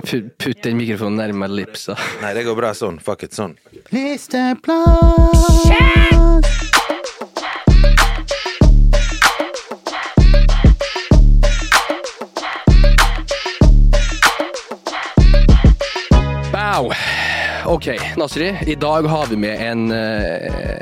Putt, den mikrofonen nærmere lipsa. Nei, det går bra sånn. Fuck it, sånn. Listeplan. Bow! Ok, Nasri. I dag har vi med en, eh,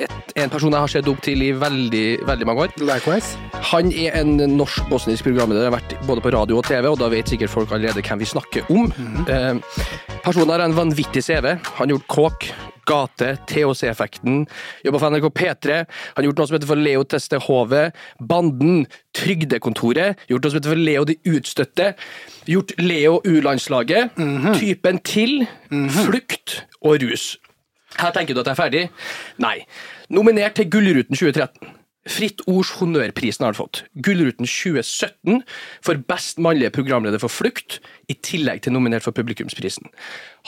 et, en person jeg har sett opp til i veldig, veldig mange år. Likewise. Han er en norsk-bosnisk programleder, har vært både på radio og TV, og da vet sikkert folk allerede hvem vi snakker om. Eh, personen har en vanvittig CV. Han har gjort Kåk, Gate, THC-effekten, jobba for NRK P3. Han har gjort noe som heter for Leo Teste HV, Banden, Trygdekontoret, gjort noe som heter for Leo de utstøtte, gjort Leo U-landslaget, Typen til, Flukt og Rus. Her tenker du at jeg er ferdig? Nei. Nominert til Gullruten 2013. Fritt Ords honnørprisen har han fått. Gullruten 2017 for best mannlige programleder for Flukt, i tillegg til nominert for publikumsprisen.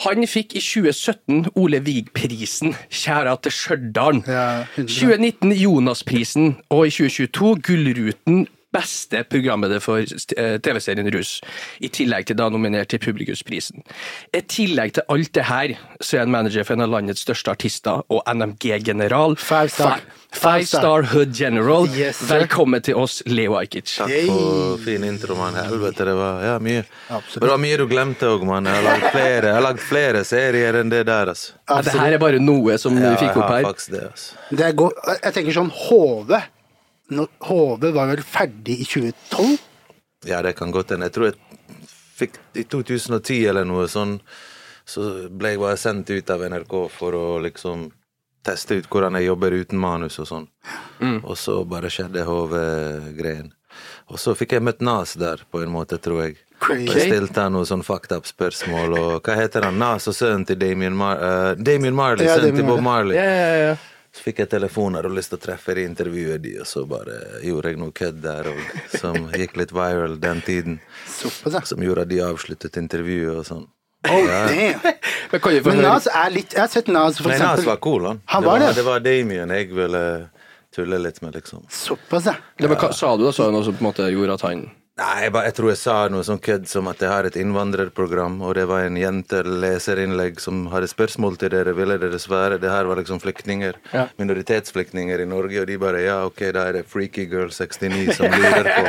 Han fikk i 2017 Ole Vig-prisen, kjære til Stjørdal. Ja, 2019 Jonas-prisen, og i 2022 Gullruten beste programleder for eh, TV-serien Rus, i tillegg til da nominert til publikumsprisen. I tillegg til alt det her, så er han manager for en av landets største artister og NMG-general. Five star. Fi- Five Star Hood General. Yes. Velkommen til oss, Leo Ajkic. Takk for fin intro, mann. Helvete, det var ja, mye. Absolutt. Det var mye du glemte òg, mann. Jeg har lagd flere, flere serier enn det der, altså. Ja, det her er bare noe som Ja, vi fikk opp her. faktisk det, altså. Det er jeg tenker sånn HV. Når HV var vel ferdig i 2012? Ja, det kan godt hende. Jeg tror jeg fikk i 2010 eller noe sånn, så ble jeg bare sendt ut av NRK for å liksom teste ut hvordan jeg jobber uten manus og sånn. Og så bare skjedde HV-greien. Og så fikk jeg møtt Nas der, på en måte, tror jeg. Crazy. Jeg stilte han noen sånn fucked up spørsmål, og hva heter han? Nas og sønnen til Damien, Mar uh, Damien Marley, Ja, sønnen til Bob Marley. Marley. Ja, ja, ja. Så fikk jeg telefoner og lyst til å treffe de intervjuet de, og så bare gjorde jeg noe kødd der og, som gikk litt viral den tiden. Som gjorde at de avsluttet intervjuet og sånn. Oh, Ja. Men kan Men Nas er litt Jeg har sett Nas, for Nei, Nas var cool, han. Han det, var var, det. det var Damien jeg ville tulle litt med, liksom. Såpass, ja. ja, men hva sa du da? så noe som på en måte gjorde at han Nei, jeg, bare, jeg tror jeg sa noe sånn kødd som at jeg har et innvandrerprogram, og det var en jente-leserinnlegg som hadde spørsmål til dere, ville dere svare? Det her var liksom flyktninger, Ja. minoritetsflyktninger i Norge, og de bare ja, ok, da er det Freaky Girl 69 som lurer på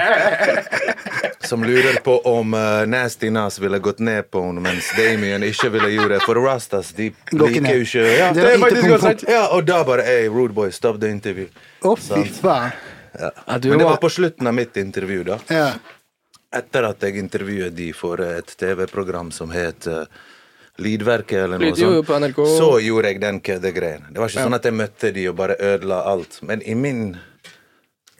Som lurer på om uh, Nasty Nas ville gått ned på henne, mens Damien ikke ville gjøre det. For Rastas, de liker jo ikke ja, Det er det er faktisk godt sagt. Ja, og da bare Hey, rude boy, stop the interview. Oh, fy faen. Ja. Ja, Men det var- var på slutten av mitt intervju, da. Ja. Etter at jeg intervjuet de for et TV-program som het eh, Lydverket, eller noe Lyd- jo, sånt, så gjorde jeg den køddegreien. Det var ikke sånn at jeg møtte de og bare ødela alt. Men i min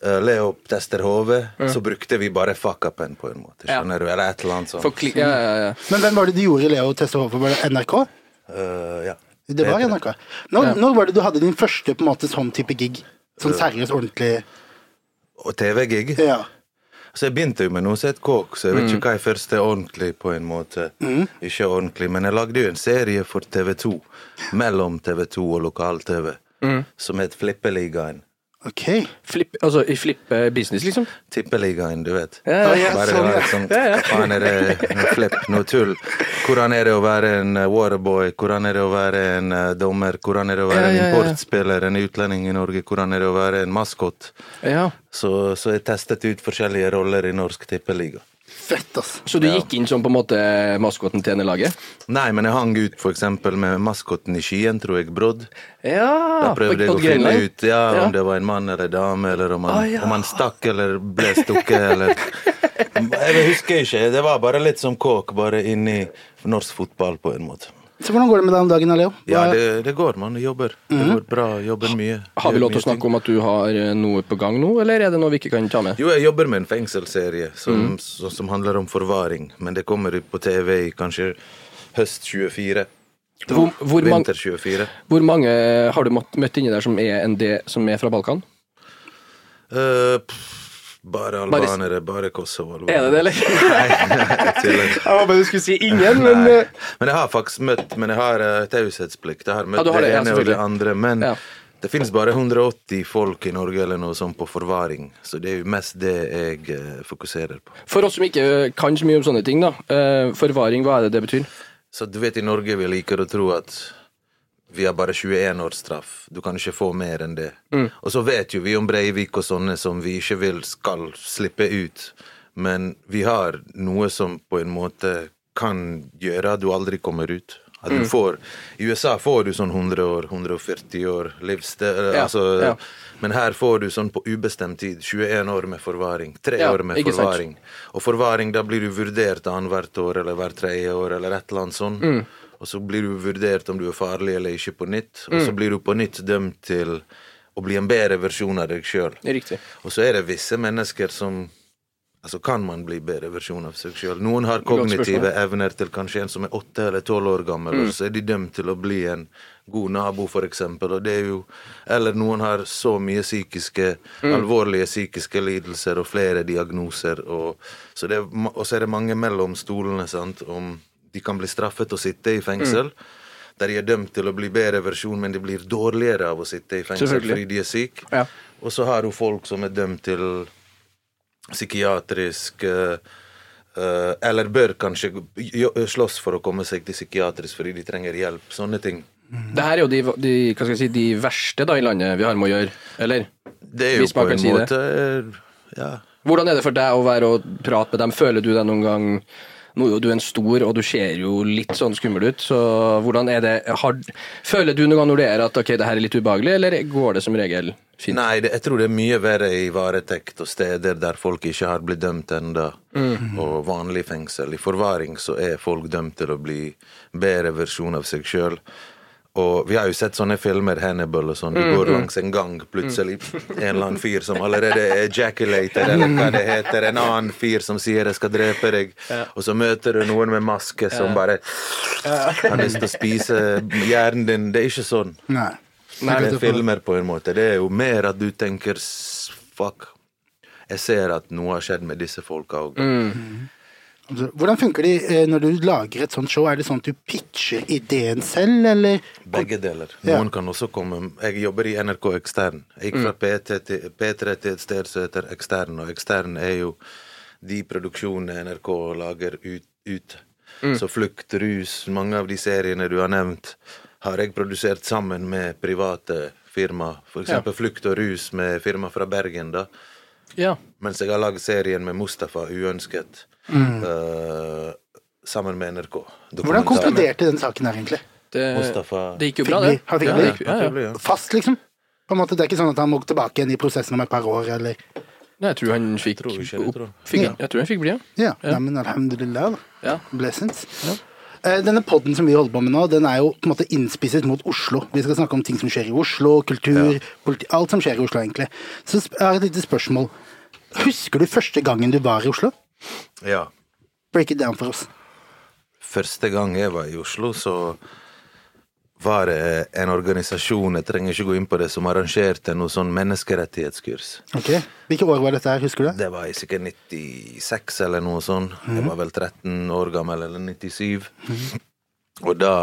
uh, Leo tester HV, så brukte vi bare fuck-upen på en måte. Ja. Skjønner du? Eller et eller annet sånt. Ja, ja, ja. Men hvem var det du gjorde i Leo tester hodet for? Var det NRK? Uh, ja. Det var NRK. Når, når var det du hadde din første på en måte sånn type gig? Sånn seriøst, ordentlig Og TV-gig. Ja. Så jeg begynte jo med noe som het Kåk, så jeg vet ikke hva jeg først er ordentlig på en måte. Ikke ordentlig, men jeg lagde jo en serie for TV2, mellom TV2 og lokal-TV, som het Flippeligaen. Ok. Flip, altså i flippe business, liksom? Tippeligaen, du vet. Ja, ja, Bare sånn, ja. liksom, hva faen er det, noe flipp, noe tull. Hvordan er det å være en eh, waterboy, hvordan er det å være en eh, dommer, hvordan er det å være Ja, en ja, ja. importspiller, en utlending i Norge, hvordan er det å være en maskot. Ja. Så, så jeg testet ut forskjellige roller i norsk tippeliga. Fett, ass. Så du gikk inn som på en måte maskoten til NE-laget? Nei, men jeg hang ut for eksempel med maskoten i Skien, tror jeg, Brodd. Ja! Da prøvde jeg å finne ut ja, Ja. om det var en mann eller en dame, eller om han, Ah, ja. om han stakk eller ble stukket, eller Jeg husker ikke. Det var bare litt som kåk, bare inni norsk fotball, på en måte. Så hvordan går det med deg om dagen, Leo? Ja, det, det går, man. Jobber. Det går bra. Jobber mye. Har vi lov til å snakke om at du har eh, noe på gang nå, eller er det noe vi ikke kan ta med? Jo, jeg jobber med en fengselsserie som, Mm. som handler om forvaring, men det kommer på TV i kanskje høst 24. Hvor, hvor, Vinter 24. hvor mange har du møtt inni der som er, en del, som er fra Balkan? Uh, pff, bare Bare- albanere, bare Kosovo. Er det det, eller? Nei, jeg. Jeg håper du skulle si ingen, men eh, Men jeg har faktisk møtt Men jeg har uh, taushetsplikt. Jeg har møtt Ja, har det, det, ja, ene og det andre. Men Ja. Det finnes bare 180 folk i Norge eller noe sånt på forvaring, så det er jo mest det jeg eh, fokuserer på. For oss som ikke kan så mye om sånne ting, da. Forvaring, hva er det det betyr? Så du vet i Norge vi liker å tro at vi har bare 21 års straff. Du kan ikke få mer enn det. Og så vet jo vi om Breivik og sånne som vi ikke vil skal slippe ut. Men vi har noe som på en måte kan gjøre at du aldri kommer ut. At du får, I USA får du sånn 100 år, 140 år livssted Ja, altså, ja. Men her får du sånn på ubestemt tid. 21 år med forvaring. Tre Ja, år med forvaring. sant. Og forvaring, da blir du vurdert annethvert år eller hvert tredje år eller et eller annet sånt. Mm. Og så blir du vurdert om du er farlig eller ikke på nytt. Og Mm. så blir du på nytt dømt til å bli en bedre versjon av deg sjøl. Og så er det visse mennesker som Altså kan man bli bedre versjon av seg sjøl. Noen har kognitive evner til kanskje en som er åtte eller tolv år gammel, Mm. og så er de dømt til å bli en god nabo, for eksempel. Og det er jo Eller noen har så mye psykiske, Mm. alvorlige psykiske lidelser og flere diagnoser, og så, det og så er det mange mellom stolene, sant, om de kan bli straffet og sitte i fengsel. Mm. Der de er dømt til å bli bedre versjon, men de blir dårligere av å sitte i fengsel fordi de er syke. Ja. Og så har du folk som er dømt til psykiatrisk eh, Eller bør kanskje slåss for å komme seg til psykiatrisk fordi de trenger hjelp. Sånne ting. Det her er jo de, de, si, de verste da i landet vi har med å gjøre, eller? Det er jo på kan en si det. måte eh, Ja. Hvordan er det for deg å være og prate med dem? Føler du deg noen gang Nå er jo du en stor, og du ser jo litt sånn skummel ut, så hvordan er det har, Føler du noen gang når det er at ok, det her er litt ubehagelig, eller går det som regel fint? Nei, det, jeg tror det er mye verre i varetekt og steder der folk ikke har blitt dømt ennå. Mm. Og vanlig fengsel. I forvaring så er folk dømt til å bli bedre versjon av seg sjøl. Og vi har jo sett sånne filmer, Hannibal og sånn. Du går langs en gang, plutselig en eller annen fyr som allerede ejaculater, eller hva det heter. En annen fyr som sier 'jeg skal drepe deg', og så møter du noen med maske som bare har lyst til å spise hjernen din. Det er ikke sånn. Nei. Nei, det er filmer på en måte. Det er jo mer at du tenker fuck. Jeg ser at noe har skjedd med disse folka òg. Mm. Hvordan funker det eh, når du lager et sånt show? Er det sånn at du pitcher ideen selv, eller? Begge deler. Ja. Noen kan også komme Jeg jobber i NRK ekstern. Jeg gikk fra til, P3 til et sted som heter ekstern, og ekstern er jo de produksjonene NRK lager ut. ut. Så Flukt, Rus, mange av de seriene du har nevnt, har jeg produsert sammen med private firma. For eksempel Flukt og Rus med firma fra Bergen, da. Ja. Mens jeg har lagd serien med Mustafa Uønsket eh, sammen med NRK. Mm. Hvordan konkluderte den saken her, egentlig? Det, Mustafa det gikk jo bra, det. han fikk ja, bli? det gikk- ja, ja. Ja, ja. Fast, liksom? På en måte, Det er ikke sånn at han må tilbake igjen i prosessen om et par år, eller Nei, jeg tror han fikk tror ikke jeg tror jeg. fikk, Ja. Jeg tror han fikk bli, ja. Ja, ja. men alhamdulillah. ja. Blessings. Eh, Denne podden som vi holder på med nå, den er jo på en måte innspisset mot Oslo. Vi skal snakke om ting som skjer i Oslo, kultur, politi alt som skjer i Oslo, egentlig. Så jeg har et lite spørsmål. Husker du første gangen du var i Oslo? Ja. Break it down for oss. Første gang jeg var i Oslo, så var en organisasjon, jeg trenger ikke gå inn på det, som arrangerte noe sånn menneskerettighetskurs. Ok, Hvilke år var dette her, husker du det? Var i sikkert 96 eller noe sånt. Jeg var vel 13 år gammel, eller 97. Og da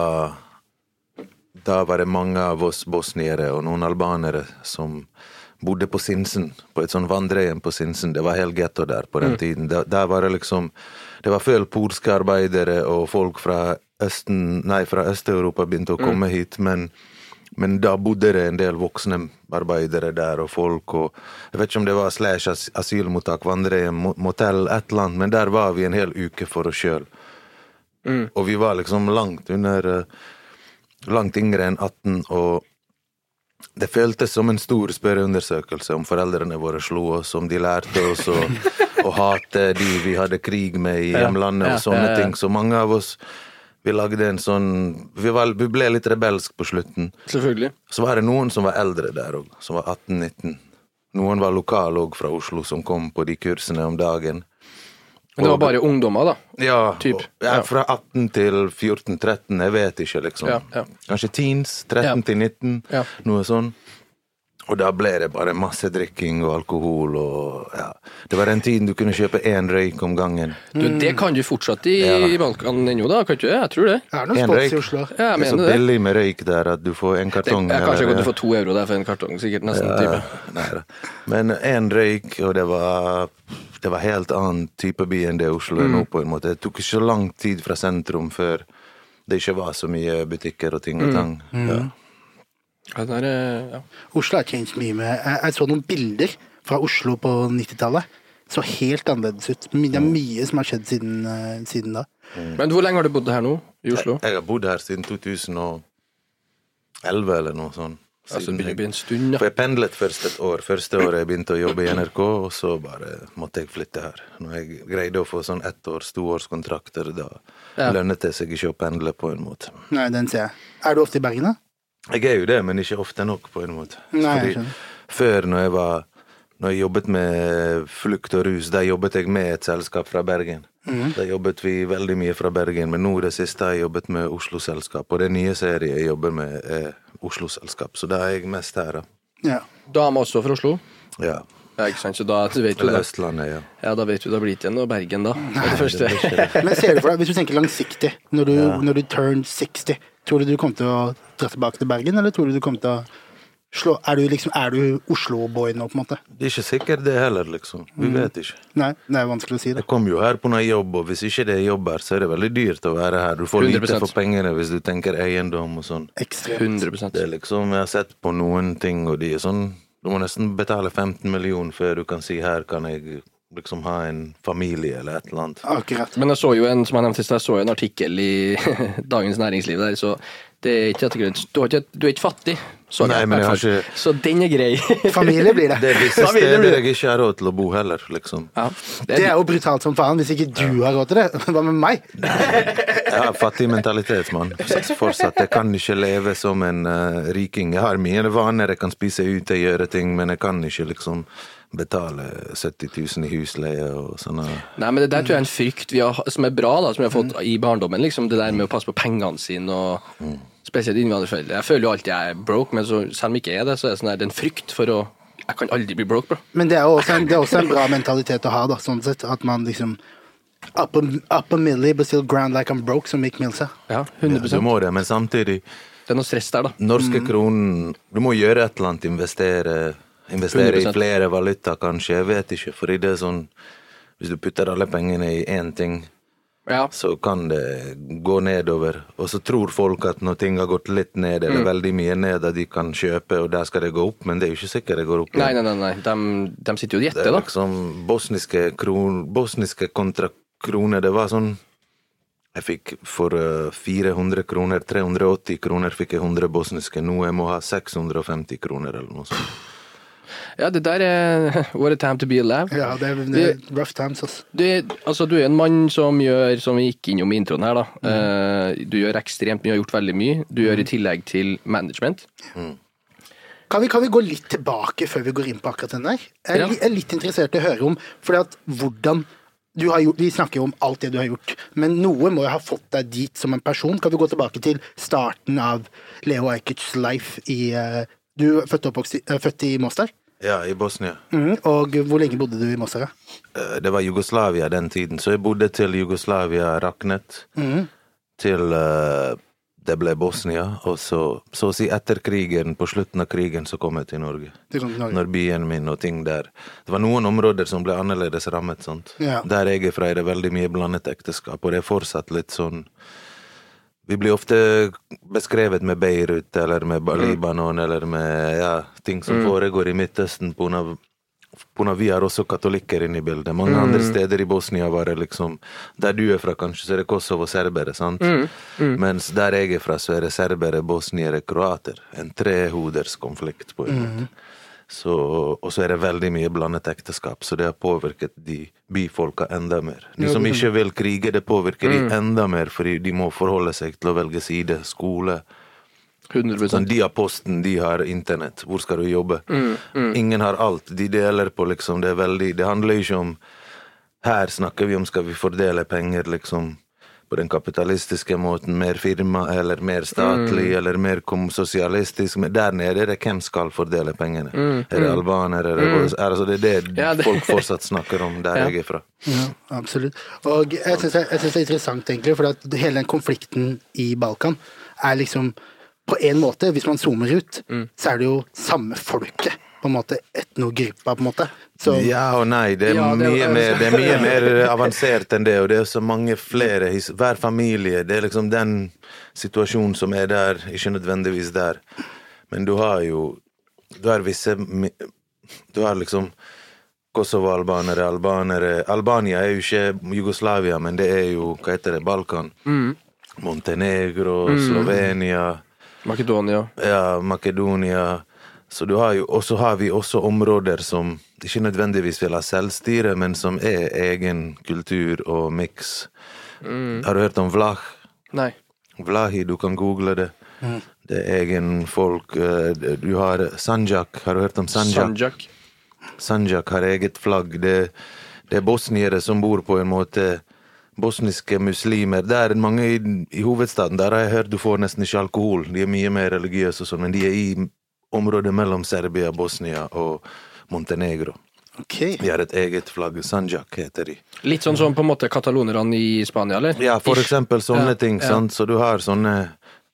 Da var det mange av oss bosniere og noen albanere som bodde på Sinsen, på et sånn vandrehjem på Sinsen. Det var helt getto der på den tiden. Da, der var det liksom Det var før polske arbeidere og folk fra Østen, nei, fra Øst-Europa begynte å komme hit, men men da bodde det en del voksne arbeidere der, og folk, og jeg vet ikke om det var slash as asylmottak, vandrehjem, motell, et eller annet, men der var vi en hel uke for oss sjøl. Og vi var liksom langt under eh, Langt yngre enn 18, og det føltes som en stor spørreundersøkelse om foreldrene våre slo oss, om de lærte oss å, å hate de vi hadde krig med i hjemlandet, og sånne ting. Så mange av oss vi lagde en sånn vi, var, vi ble litt rebelsk på slutten. Selvfølgelig. Så var det noen som var eldre der òg, som var 18-19. Noen var lokale òg fra Oslo, som kom på de kursene om dagen. Men det var bare ungdommer, da. Ja, Typ, ja, fra 18 til 14-13, jeg vet ikke, liksom. Ja, ja. Kanskje teens, 13 Ja. til 19, Ja. noe sånn. Og da ble det bare masse drikking og alkohol og ja. Det var den tiden du kunne kjøpe én røyk om gangen. Du, det kan du fortsatt i, Ja. i Balkan ennå, da? Kan ikke det? Jeg tror det. Det er noen En spots røyk. i Oslo. Ja, jeg Det er så det. billig med røyk der at du får en det kartong. jeg, kanskje eller- du får to euro der for en kartong, sikkert nesten Ja, da. Men én røyk, og det var Det var helt annen type by enn det Oslo er nå, Mm. på en måte. Det tok ikke så lang tid fra sentrum før det ikke var så mye butikker og ting og Mm. tang. Ja. Ja, det er, eh, ja. Oslo har changed mye med Jeg, jeg så noen bilder fra Oslo på 90-tallet. Så helt annerledes ut. Det er mye som har skjedd siden, eh, siden da. Men hvor lenge har du bodd her nå? I Oslo? Jeg har bodd her siden 2011 eller noe sånt. Altså, det begynner å bli en stund, ja. For jeg pendlet først et år. Første året jeg begynte å jobbe i NRK, og så bare måtte jeg flytte her. Når jeg greide å få sånn ettårs, toårskontrakter, da Ja. lønnet det seg ikke å pendle på en måte. Nei, den ser jeg. Er du ofte i Bergen, da? Jeg er jo det, men ikke ofte nok, på en måte. Nei, Fordi før, når jeg var når jeg jobbet med flukt og rus, da jobbet jeg med et selskap fra Bergen. Mm. Da jobbet vi veldig mye fra Bergen, men nå det siste har jeg jobbet med Oslo-selskap. Og det nye seriet jeg jobber med, er Oslo-selskap, så da er jeg mest her, da. Ja. Dame også fra Oslo? Ja. Ja, ikke sant, så da vet du Eller da. Østlandet, ja. Ja, da vet du da blir det ikke noe Bergen, da. Det er det. Men ser du for deg, hvis du tenker langsiktig, når du, når du turn 60, tror du du kommer til å dra tilbake til Bergen, eller tror du du kommer til å slå Er du liksom Er du Oslo-boy nå, på en måte? Det er ikke sikkert det heller, liksom. Vi vet ikke. Nei, det er vanskelig å si det. Jeg kom jo her på noe jobb, og hvis ikke det er jobb her, så er det veldig dyrt å være her. Du får 100%. lite for pengene hvis du tenker eiendom og sånn. Ekstremt. 100% Det er liksom, Jeg har sett på noen ting, og de er sånn Du må nesten betale 15 millioner før du kan si her kan jeg liksom ha en familie eller et eller annet. Akkurat. Men jeg så jo en som jeg nevnte jeg så jo en artikkel i Dagens Næringsliv der, så det er ikke dette grunn. Du, ikke, du er ikke fattig, så, Nei, men jeg har ikke- så den er grei. Familie blir det. Det er visse steder jeg ikke har råd til å bo heller, liksom. ja, Det er jo brutalt som faen. Hvis ikke du har råd til det, hva med meg? Jeg har fattig mentalitet, mann. Fortsatt. Jeg kan ikke leve som en uh, riking. Jeg har mine vaner, jeg kan spise ute, gjøre ting, men jeg kan ikke liksom betale 70 000 i husleie og sånne Nei, men det der tror jeg er en frykt vi har, som er bra, da, som vi har fått i barndommen. liksom Det der med å passe på pengene sine, og spesielt innvandrerforeldre. Jeg føler jo alltid jeg er broke, men så, selv om jeg ikke er det, så er det sånn der, det er en frykt for å Jeg kan aldri bli broke, bro. Men det er jo også en, det er også en bra mentalitet å ha, da, sånn sett. At man liksom Up a, up a but still ground like I'm broke, som Mick Mill sa. Ja, ja, 100 Du må det, men samtidig Det er noe stress der, da. Norske kronen Du må gjøre et eller annet, investere Investere i 100%. flere valuta, kanskje. Jeg vet ikke, fordi det er sånn Hvis du putter alle pengene i én ting, Ja. så kan det gå nedover. Og så tror folk at når ting har gått litt ned, eller veldig mye ned, at de kan kjøpe, og der skal det gå opp, men det er jo ikke sikkert det går opp. Nei, nei, nei. nei. De, de sitter jo og Det er liksom bosniske, kron, bosniske kontra kroner. Det var sånn Jeg fikk for eh, 400 kroner, 380 kroner fikk jeg 100 bosniske. Nå jeg må ha 650 kroner eller noe sånt. Ja, det der er What a time to be alive. Ja, det er, det er rough times, altså. Du, altså, du er en mann som gjør, som vi gikk innom i introen her, da. Eh, du gjør ekstremt mye, har gjort veldig mye. Du gjør i tillegg til management. Kan vi, kan vi gå litt tilbake før vi går inn på akkurat den der? Jeg er, Ja. er litt interessert i å høre om fordi at hvordan du har gjort, Vi snakker jo om alt det du har gjort, men noe må jo ha fått deg dit som en person. Kan vi gå tilbake til starten av Leo Ajkics life i eh, Du er født, oppvokst eh, født i Mostar? Ja, i Bosnia. Mm, Og hvor lenge bodde du i Mossara? Eh, Det var Jugoslavia den tiden, så jeg bodde til Jugoslavia raknet. Til eh, det ble Bosnia, og så, så å si etter krigen, på slutten av krigen, så kom jeg til Norge. Til Norge. Når byen min og ting der Det var noen områder som ble annerledes rammet. sant? Ja. Der jeg er fra, er det veldig mye blandet ekteskap, og det er fortsatt litt sånn Vi blir ofte beskrevet med Beirut eller med Ba- Libanon eller med ja, ting som foregår i Midtøsten av vi har også katolikker inne i bildet. Mange andre steder i Bosnia var det liksom Der du er fra, kanskje, så er det Kosovo og serbere, sant? Mens der jeg er fra, så er det serbere, bosniere, kroater. En trehoders konflikt, på en måte. Så, og så er det veldig mye blandet ekteskap, så det har påvirket de byfolka enda mer. De som ikke vil krige, det påvirker de enda mer, fordi de må forholde seg til å velge side, skole. 100 Sånn, de har posten, de har internett. Hvor skal du jobbe? Ingen har alt. De deler på liksom Det veldig Det handler ikke om Her snakker vi om skal vi fordele penger, liksom. På den kapitalistiske måten, mer firma eller mer statlig Mm. eller mer sosialistisk. Men der nede er det hvem skal fordele pengene. Mm. Er det albanere? Er det, altså, det er det, Ja, det- folk fortsatt snakker om der Ja. jeg er fra. Ja, absolutt. Og jeg syns det er interessant, egentlig, for at hele den konflikten i Balkan er liksom På en måte, hvis man zoomer ut, Mm. så er det jo samme folket. På en måte etnogruppa, på en måte. Så Ja og nei. Det er, Ja, det mye, mer, det er mye mer avansert enn det, og det er så mange flere Hver familie. Det er liksom den situasjonen som er der, ikke nødvendigvis der. Men du har jo Du har visse Du har liksom Kosovo-albanere, albanere Albania er jo ikke Jugoslavia, men det er jo Hva heter det? Balkan. Montenegro, Slovenia Makedonia. ja, Makedonia. Så du har jo, og så har vi også områder som ikke nødvendigvis vil ha selvstyre, men som er egen kultur og miks. Har du hørt om Vlah? Nei. Vlahi, du kan google det. Det er egen folk. eh, Du har Sanjak, har du hørt om Sanjak? Sanjak. Sanjak har eget flagg. Det, det er bosniere som bor på en måte Bosniske muslimer. Der mange i, i hovedstaden der har jeg hørt du får nesten ikke alkohol. De er mye mer religiøse og sånn, men de er i området mellom Serbia, Bosnia og Montenegro. Okay. De har et eget flagg. Sanjak heter de. Litt sånn som på en måte katalonerne i Spania, eller? Ja, for eksempel sånne Ja, ting. ja. sant? Så du har sånne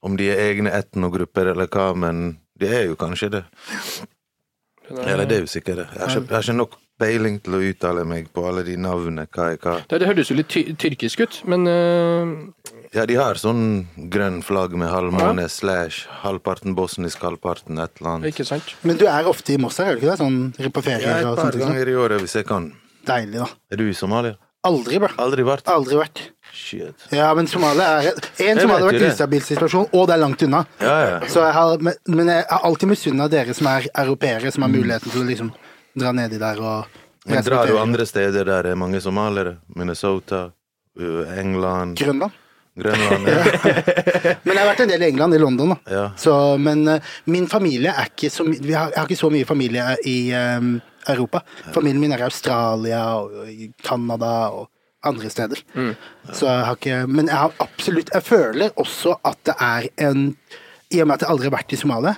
Om de er egne etnogrupper eller hva, men de er jo kanskje det. Eller det er jo sikkert det. Jeg har ikke, jeg har ikke nok peiling til å uttale meg på alle de navnene, hva er hva. Det, det hørtes jo litt ty tyrkisk ut, men øh, Ja, de har sånn grønn flagg med halvmåne slash halvparten bosnisk, halvparten et eller annet. ikke sant? Men du er ofte i Moss her, er du ikke det? Sånn på Ja, ferier et par ganger i året hvis jeg kan. Deilig, da. Er du i Somalia? Aldri, bro. Aldri vært? Aldri vært. Shit. Ja, men Somalia er En Somalia som vet hadde jo vært det. ustabil situasjon, og det er langt unna. Ja, ja. Så jeg har, men, jeg har alltid misunna dere som er europeere, som har muligheten til å liksom dra nedi der og Men drar du andre steder der det er mange somaliere? Minnesota, uh, England, Grønland. Grønland? Ja. Men jeg har vært en del i England, i London, da. Ja. Så, men uh, min familie er ikke så mye Jeg har ikke så mye familie i um, Europa. Familien min er i Australia og i Canada og andre steder. Så jeg har ikke Men jeg har absolutt Jeg føler også at det er en I og med at jeg aldri har vært i Somalia,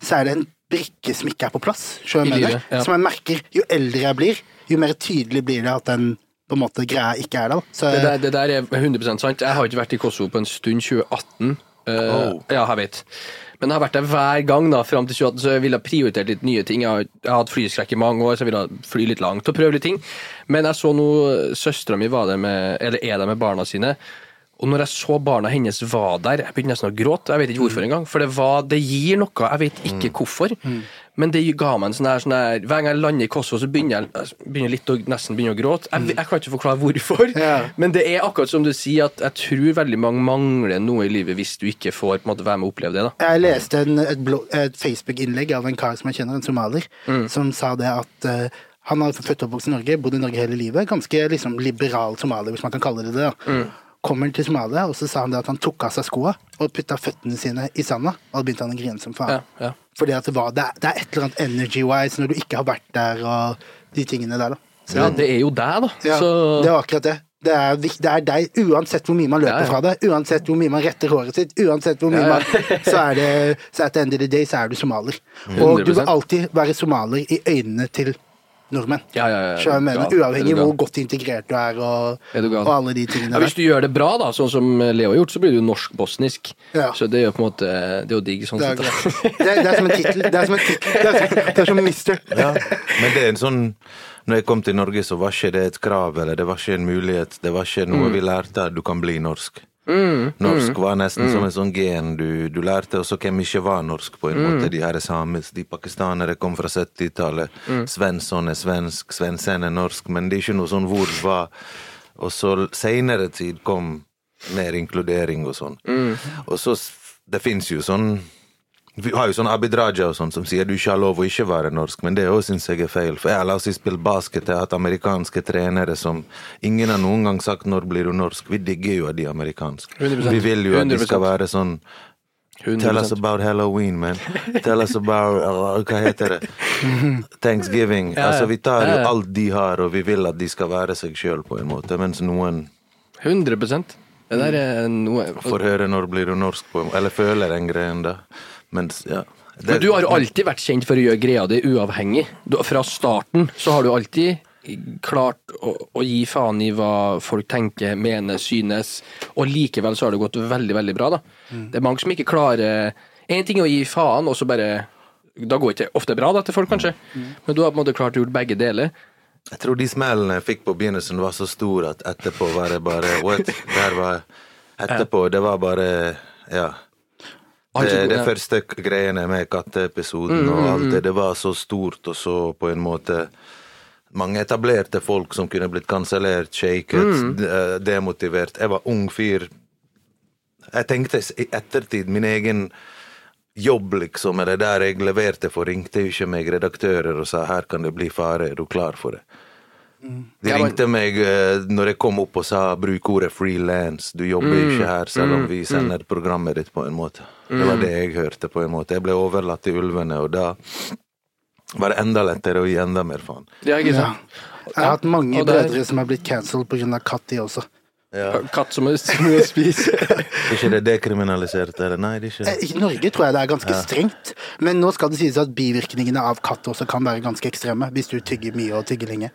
så er det en brikke som ikke er på plass. livet, ja. Som jeg merker jo eldre jeg blir, jo mer tydelig blir det at den på en måte greia ikke er der. Så, Det der, det der er 100% sant. Jeg har ikke vært i Kosovo på en stund, 2018. Uh, Oh. Ja, jeg vet. Men jeg har vært der hver gang da, fram til 2018, så jeg ville prioritert litt nye ting. Jeg har, jeg har hatt flyskrekk i mange år, så jeg ville fly litt langt og prøve litt ting. Men jeg så nå søstera mi var der med, eller er der med barna sine. Og når jeg så barna hennes var der, jeg begynte nesten å gråte. Jeg vet ikke hvorfor engang. For det, var, det gir noe, jeg vet ikke hvorfor. Men det ga meg en sånn her, sånn her Hver gang jeg lander i Kosovo, så begynner jeg, jeg begynner litt å, nesten begynner å gråte. Jeg, jeg kan ikke forklare hvorfor. Ja. Men det er akkurat som du sier, at jeg tror veldig mange mangler noe i livet hvis du ikke får på en måte være med og oppleve det. da. Jeg leste en, et, et Facebook-innlegg av en kar som jeg kjenner, en somalier, som sa det at uh, han har født og oppvokst i Norge, bodd i Norge hele livet. Ganske liksom liberal somalier, hvis man kan kalle det det. da. Kommer til Somalia, og så sa han det at han tok av seg skoa og putta føttene sine i sanda. Og da begynte han å grine som faen. Ja, ja. Fordi at det, var, det, er, det er et eller annet energy-wise når du ikke har vært der, og de tingene der, da. Så, ja, det er jo deg, da. ja, så Det var akkurat det. Det er, det er deg, uansett hvor mye man løper Ja, ja. fra det, uansett hvor mye man retter håret sitt, uansett hvor mye Ja, man Så er det så at the end of the day så er du somalier. Og du vil alltid være somalier i øynene til nordmenn. Ja, ja, ja. Så jeg mener, Uavhengig hvor godt integrert du er, og, Er du og alle de tingene ja, Hvis du gjør det bra, da, sånn som Leo har gjort, så blir du norsk-bosnisk. Ja. Så det er jo på en måte Det er jo digg sånn der. Det sett. det, det er som en tittel. Det er som en tittel. Det er som, er mister. Ja, men det er en sånn Når jeg kom til Norge, så var ikke det et krav, eller det var ikke en mulighet. Det var ikke noe vi lærte at du kan bli norsk. Norsk var nesten som en sånn gen du, du lærte, og så hvem ikke var norsk, på en måte. De her er samis, de pakistanere kom fra 70-tallet. Svensson er svensk, Svensen er norsk, men det er ikke noe sånn hvor var. Og så seinere tid kom mer inkludering og sånn. Og så Det fins jo sånn vi har jo sånn Abid Raja og sånn som sier du ikke har lov å ikke være norsk, men det òg syns jeg er feil. For jeg har la oss si spille basket, jeg har hatt amerikanske trenere som ingen har noen gang sagt 'når blir du norsk'. Vi digger jo de amerikanske. 100%. Vi vil jo at de skal 100%. være sånn Tell us about Halloween, man. Tell us about uh, Hva heter det? Thanksgiving. Ja, ja. Altså, vi tar jo alt de har, og vi vil at de skal være seg sjøl, på en måte, mens noen 100 Det der er noe Får høre når blir du norsk på Eller føler den greien da. Men ja. Det- Men du har jo alltid vært kjent for å gjøre greia di uavhengig. Du, fra starten så har du alltid klart å, å gi faen i hva folk tenker, mener, synes, og likevel så har det gått veldig, veldig bra, da. Det er mange som ikke klarer Én ting er å gi faen, og så bare Da går det ikke ofte bra da til folk, kanskje, men du har på en måte klart å gjøre begge deler. Jeg tror de smellene jeg fikk på begynnelsen var så store at etterpå var det bare What? Der var Etterpå, det var bare Ja. Det, det første greiene med katteepisoden og alt det, det var så stort og så på en måte mange etablerte folk som kunne blitt kansellert, shaket, de- demotivert. Jeg var ung fyr. Jeg tenkte i ettertid min egen jobb, liksom, eller der jeg leverte for, ringte jo ikke meg redaktører og sa her kan det bli fare, er du klar for det? De ringte meg eh, når jeg kom opp og sa bruk ordet freelance, du jobber ikke her selv om vi sender programmet ditt på en måte. Det var det jeg hørte på en måte. Jeg ble overlatt til ulvene, og da var det enda lettere å gi enda mer faen. Ja, ikke Ja. sant? Jeg har hatt mange er- brødre som har blitt cancelled pga. katt, de også. Ja. Katt som er som er å spise. Er ikke det dekriminalisert, eller? Nei, det er ikke Eh. I Norge tror jeg det er ganske strengt, men nå skal det sies at bivirkningene av katt også kan være ganske ekstreme, hvis du tygger mye og tygger lenge.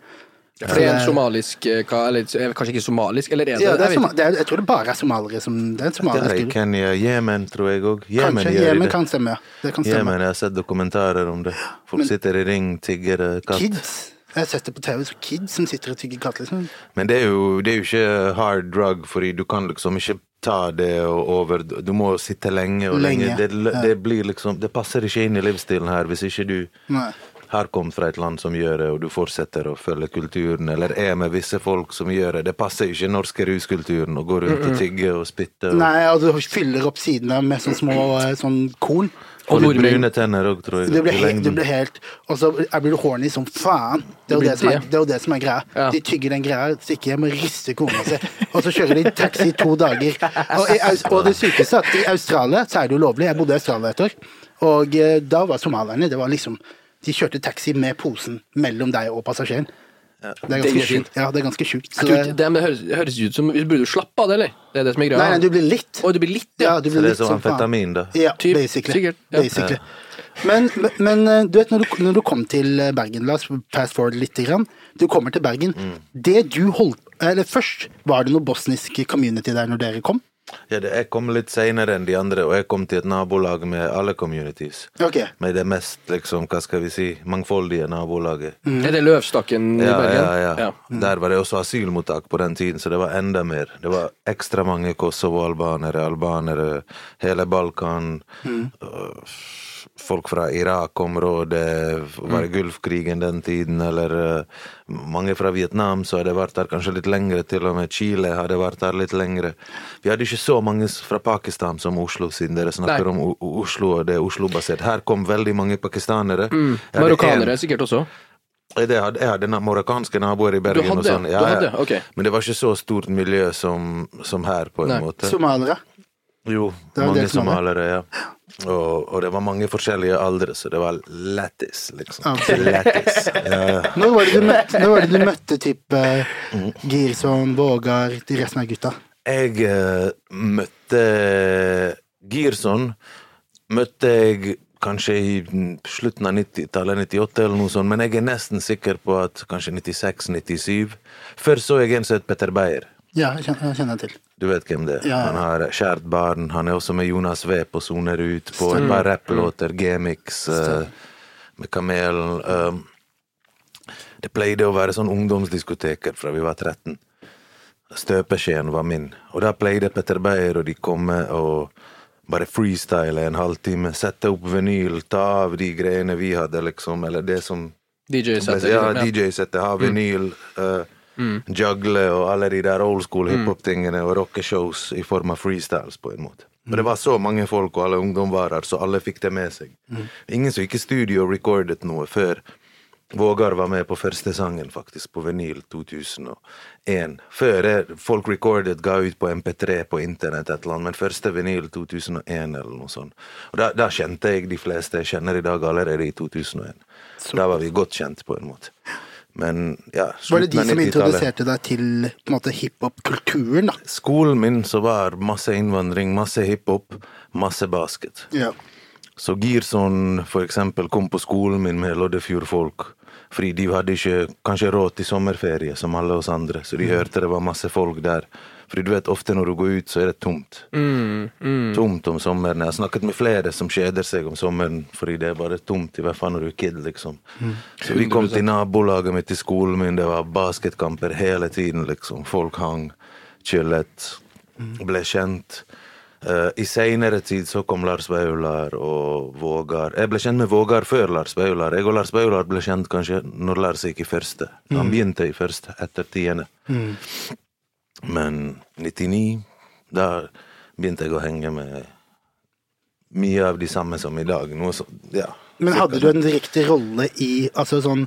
For det er en somalisk eh, Eller eh, kanskje ikke somalisk, eller er det, Ja, det er Jeg det er, jeg tror det bare er somaliere som Det er en Det er somalisk. Kenya, Jemen tror jeg òg. Jemen Kanskje. gjør Jemen det. kan stemme, ja. Det kan stemme. Jemen, jeg har sett dokumentarer om det. Folk sitter i ring, tigger katt. Kids. Jeg har sett det på TV, så kids som sitter og tygger katt, liksom. Men det er, jo, det er jo ikke hard drug, fordi du kan liksom ikke ta det over Du må sitte lenge og lenge. Lenge, Det, det blir liksom Det passer ikke inn i livsstilen her hvis ikke du Nei. Har kommet fra et land som gjør det, og du fortsetter å følge kulturen, eller er med visse folk som gjør det. Det passer ikke den norske ruskulturen å gå rundt og tygge og spytte. Og, Nei, og du fyller opp sidene med sånne små eh, sånn korn. og litt nordmenn- brune tenner òg, tror jeg. Du blir, helt, du blir helt Og så blir du horny som faen. Det er jo det, som er, det. det er det som er greia. Ja. De tygger den greia, stikker hjem og rister kona si, og så kjører de taxi i to dager. Og, i, og det sykeste er at i Australia så er det jo lovlig. Jeg bodde i Australia et år, og eh, da var somalierne Det var liksom De kjørte taxi med posen mellom deg og passasjeren. Det er ganske sjukt. Ja, det er ganske sjukt. Så det, det, det høres, høres ut som Burde du slappe av det, eller? Det er det som er greia? nei, nei, du blir litt. Å, du blir litt, Ja, ja. du Så det er litt som amfetamin, da? Ja, Typ, basically. sikkert, ja. basically. Men, men, men eh, du vet, når du, når du kom til Bergen, la oss fast forward litt. Grann. Du kommer til Bergen. Mm. Det du holdt Eller først, var det noe bosnisk community der når dere kom? Ja, det, jeg kom litt seinere enn de andre, og jeg kom til et nabolag med alle communities. Okay. Med det mest, liksom, hva skal vi si, mangfoldige nabolaget. Er det Løvstakken i Ja, Bergen? ja, ja. Der var det også asylmottak på den tiden, så det var enda mer. Det var ekstra mange Kosovo-albanere, albanere, hele Balkan. øh, Folk fra Irak-området, var det Gulfkrigen den tiden, eller øh, mange fra Vietnam så hadde vært der kanskje litt lengre, til og med Chile hadde vært der litt lengre. Vi hadde ikke så mange fra Pakistan som Oslo, siden dere snakker Nei. om Oslo og det er Oslo-basert. Her kom veldig mange pakistanere. Mm. Marokkanere en- sikkert også? jeg hadde, jeg hadde marokkanske naboer i Bergen. hadde? og sånn. Du hadde? Ok. Men det var ikke så stort miljø som, som her, på en Nei. måte. Somaliere. Jo, mange somalere, somaliere, ja. Og, og det var mange forskjellige aldre, så det var lættis, liksom. Okay. Lættis. Ja. Når var det du møtte, det du møtte typ eh, Mm. Girson, Vågar, de resten av gutta? Jeg uh, møtte Girson Møtte jeg kanskje i slutten av 90-tallet, 98 eller noe sånt, men jeg er nesten sikker på at kanskje 96-97. Før så jeg en som het Petter Beyer. Ja, jeg kjenner, jeg kjenner til. Du vet hvem det er? Ja. Han har kjært barn. Han er også med Jonas V på Soner ut, på et par rapplåter, G-mix, eh, med Kamelen. Uh, det pleide å være sånn ungdomsdiskoteker fra vi var 13. Støpeskjeen var min. Og da pleide Petter Beyer og de komme og bare freestyle en halvtime. Sette opp vinyl, ta av de greiene vi hadde, liksom. Eller det som DJ-settet? ja, liksom, DJ-settet, ha vinyl, eh, Juggle og alle de der old school hiphop-tingene og rockeshows i form av freestyles, på en måte. Og det var så mange folk, og alle ungdom var her, så alle fikk det med seg. Ingen som gikk i studio og recordet noe før. Vågar var med på første sangen, faktisk, på vinyl 2001. Før folk recorded, ga ut på MP3 på internett, et eller annet, men første vinyl 2001, eller noe sånt. Og da, da kjente jeg de fleste jeg kjenner i dag, allerede i 2001. Da var vi godt kjent, på en måte. Men ja, Var det de som introduserte deg til hiphop-kulturen, da? Skolen min så var masse innvandring, masse hiphop, masse basket. Ja. Så Girson eksempel kom på skolen min med Loddefjord-folk. Fordi de hadde ikke kanskje råd til sommerferie som alle oss andre, så de hørte det var masse folk der. Fordi du vet, ofte når du går ut, så er det tomt. Tomt om sommeren. Jeg har snakket med flere som kjeder seg om sommeren fordi det er bare tomt, i hvert fall når du er kid, liksom. Så vi kom til nabolaget mitt til skolen min, det var basketkamper hele tiden, liksom. Folk hang, chillet, ble kjent. Eh, I seinere tid så kom Lars Vaular og Vågar. Jeg ble kjent med Vågar før Lars Vaular. Jeg og Lars Vaular ble kjent kanskje når Lars gikk i første. Han begynte i første etter tiende. Men 99, da begynte jeg å henge med mye av de samme som i dag. Noe så, ja. Men hadde du en riktig rolle i Altså sånn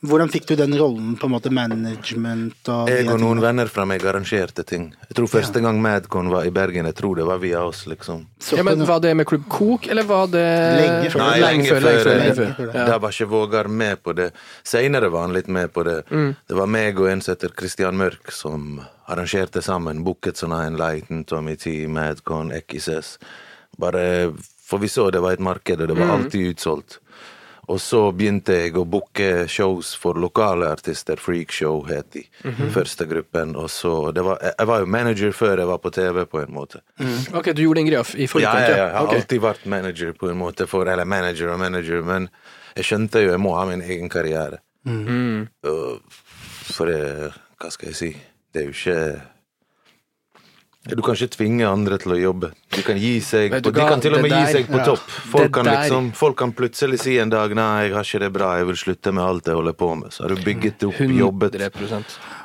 Hvordan fikk du den rollen, på en måte management og Jeg og noen venner fra meg arrangerte ting. Jeg tror første gang Madcon var i Bergen, jeg tror det var via oss, liksom. Ja, men Var det med Klubb Kok, eller var det Lenge før. Nei, lenge før. lenge før, lenge før. før. Ja. Da var ikke Vågar med på det. Seinere var han litt med på det. Det var meg og en som heter Christian Mørk, som arrangerte sammen. Booket sånn en Lighten, Tommy T, Madcon, XS. Bare For vi så det var et marked, og det var alltid utsolgt. Og så begynte jeg å booke shows for lokale artister. Freakshow het de. Første gruppen. Og så det var, Jeg var jo manager før jeg var på TV, på en måte. Ok, du gjorde den greia i Ja, forkant, ja, ja. Jeg har okay. alltid vært manager på en måte, for, eller manager og manager, men jeg skjønte jo jeg må ha min egen karriere. Og For hva skal jeg si, det er jo ikke Du kan ikke tvinge andre til å jobbe. De kan gi seg på, De kan til og med der, gi seg på ja. topp. Folk kan, liksom, folk kan plutselig si en dag 'nei, jeg har ikke det bra, jeg vil slutte med alt jeg holder på med'. Så har du bygget opp, jobbet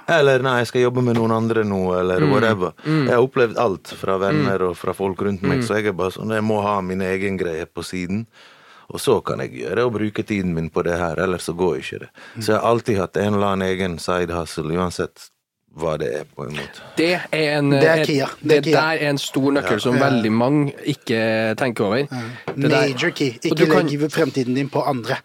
eller nei, jeg skal jobbe med noen andre nå, eller Mm. whatever. Jeg har opplevd alt fra venner og fra folk rundt meg, Mm. så jeg er bare sånn, jeg må ha min egen greie på siden. Og så kan jeg gjøre og bruke tiden min på det her, ellers så går ikke det. Så jeg har alltid hatt en eller annen egen side hustle, uansett hva det er, på en måte. Det er en Det er Kia. Det er Det Kia. der er en stor nøkkel som veldig mange ikke tenker over. Det der- Major key. Og du Ikke kan- legg fremtiden din på andre.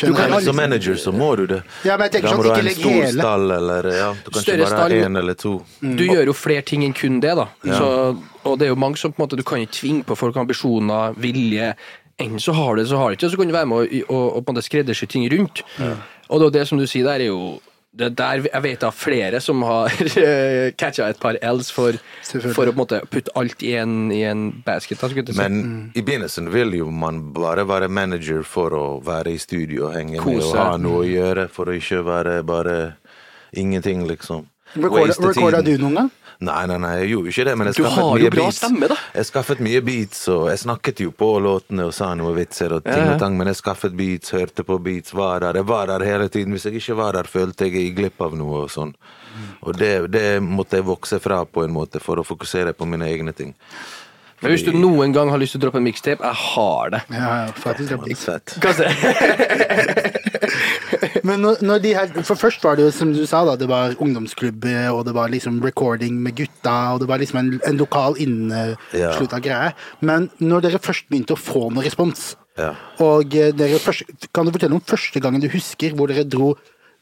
Du kan som manager så må du det. Ja, men jeg tenker da må sånn, du ha en stor hele. stall, eller ja, du kan Større ikke bare ha én eller to. Du gjør jo flere ting enn kun det, da. Så, og det er jo mange som på en måte, Du kan ikke tvinge på folk ambisjoner, vilje. Enten så har du det, så har du ikke og Så kan du være med å og, og på en måte skreddersy ting rundt. Og det, er jo det som du sier der, er jo det er der Jeg vet av flere som har catcha et par L's for, for å på en måte putte alt i en, i en basket. Da. Men i begynnelsen vil jo man bare være manager for å være i studio og henge med og ha noe å gjøre, for å ikke være bare ingenting, liksom. Recorda, du noen gang? Nei, nei, nei, jeg gjorde ikke det, men jeg Du skaffet har jo mye bra beats. stemme, da. Jeg skaffet mye beats, og jeg snakket jo på låtene og sa noe vitser og ting og tang, men jeg skaffet beats, hørte på beats, var der. Jeg var der hele tiden. Hvis jeg ikke var der, følte jeg jeg gikk glipp av noe og sånn. Og det, det måtte jeg vokse fra på en måte, for å fokusere på mine egne ting. Men hvis du noen gang har lyst til å droppe en mixtape, jeg har det. Ja, ja, faktisk. det. Fett. Men når, når de her, for først var det jo som du sa, da, det var ungdomsklubb, og det var liksom recording med gutta, og det var liksom en, en lokal inneslutta greie. Men når dere først begynte å få noe respons, Ja. og eh, dere først, kan du fortelle om første gangen du husker hvor dere dro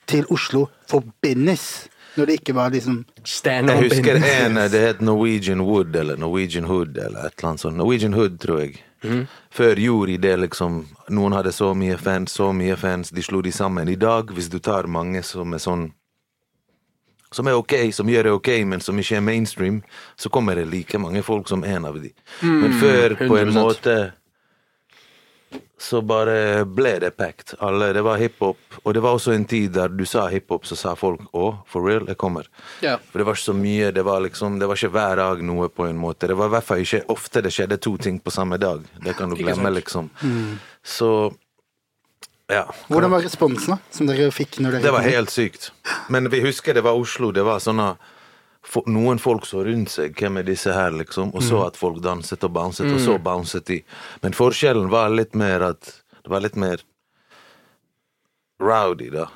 til Oslo for business? Når det ikke var liksom Stand Jeg husker en, det het Norwegian Wood, eller Norwegian Hood, eller et eller annet sånt. Norwegian Hood, tror jeg. Før gjorde de det, liksom. Noen hadde så mye fans, så mye fans, de slo de sammen. I dag, hvis du tar mange som er sånn som er ok, som gjør det ok, men som ikke er mainstream, så kommer det like mange folk som en av de. Men før, på en måte så bare ble det packed. Alle, det var hiphop, og det var også en tid der du sa hiphop, så sa folk 'å, for real, jeg kommer'. Ja. For det var ikke så mye, det var liksom, det var ikke hver dag noe på en måte. Det var i hvert fall ikke ofte det skjedde to ting på samme dag. Det kan du glemme, liksom. liksom. Så ja. Hvordan var responsen da, som dere fikk når dere Det var helt sykt. Men vi husker det var Oslo. Det var sånne Noen folk så rundt seg, hvem er disse her, liksom, og så at folk danset og bouncet, og så bounset de. Men forskjellen var litt mer at Det var litt mer rowdy, da.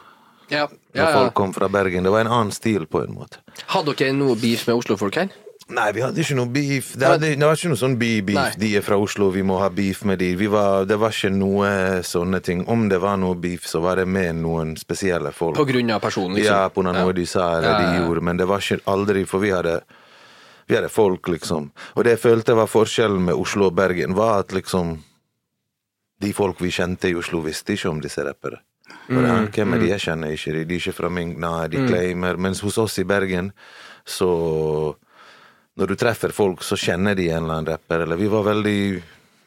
Ja, Når ja, folk kom fra Bergen. Det var en annen stil, på en måte. Hadde dere noe beef med Oslo-folk her? Nei, vi hadde ikke noe beef. Det, hadde, det var ikke noe sånn by-beef. Nei. De er fra Oslo, vi må ha beef med de. Var, det var ikke noe sånne ting. Om det var noe beef, så var det med noen spesielle folk. På grunn av personen, liksom. Ja, på noe de sa eller Ja, ja, de gjorde, men det var ikke aldri For vi hadde vi hadde folk, liksom. Og det jeg følte var forskjellen med Oslo og Bergen, var at liksom De folk vi kjente i Oslo, visste ikke om disse rappere. Mm, Hvem er de? Jeg kjenner ikke de. De er ikke fra min Nei, de claimer. Mens hos oss i Bergen, så Når du treffer folk, så kjenner de en eller annen rapper. Eller vi var veldig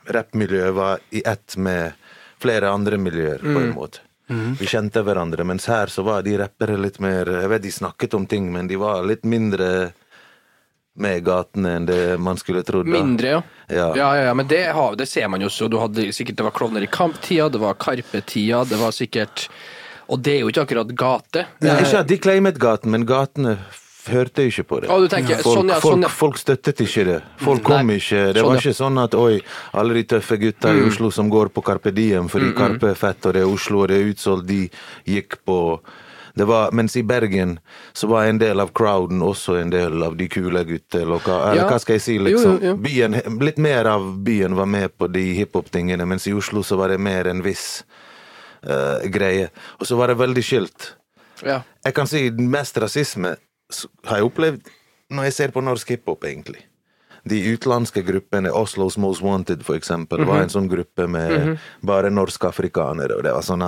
Rappmiljøet var i ett med flere andre miljøer, på en måte. Vi kjente hverandre, mens her så var de rappere litt mer Jeg vet de snakket om ting, men de var litt mindre med gatene enn det man skulle trodd. Mindre, ja. Ja. Ja, ja, ja, men det, det ser man jo så. Du hadde sikkert, det var Klovner i kamp-tida, det var Karpe-tida, det var sikkert Og det er jo ikke akkurat gate. Ja, ikke at de claimet gaten, men gatene hørte ikke på det. Å, du tenker, folk, sånn, ja, folk, sånn, ja. folk støttet ikke det. Folk kom Nei, ikke. Det sånn, var ja. ikke sånn at oi, alle de tøffe gutta Mm. i Oslo som går på Carpe Diem fordi Karpe er fett og det er Oslo og det er utsolgt, de gikk på det var, mens i Bergen så var en del av crowden også en del av de kule gutta. Eller, Ja. hva skal jeg si, liksom. jo, jo. Byen, litt mer av byen var med på de hiphop-tingene, mens i Oslo så var det mer en viss uh, greie. Og så var det veldig skilt. Ja. Jeg kan si mest rasisme har jeg opplevd når jeg ser på norsk hiphop, egentlig. De utenlandske gruppene, Oslos Most Wanted for eksempel, var en sånn gruppe med bare norsk-afrikanere, og det var sånn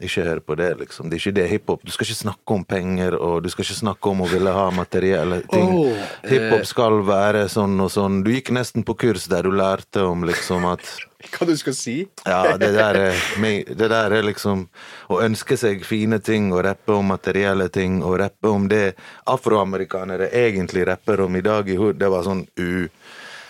Ikke hør på det, liksom. Det er ikke det hiphop. Du skal ikke snakke om penger, og du skal ikke snakke om å ville ha materielle ting. Oh. Hiphop skal være sånn og sånn. Du gikk nesten på kurs der du lærte om liksom at Hva du skal si? ja, det der, er, det der er liksom Å ønske seg fine ting og rappe om materielle ting og rappe om det afroamerikanere egentlig rapper om i dag i hood, det var sånn uh,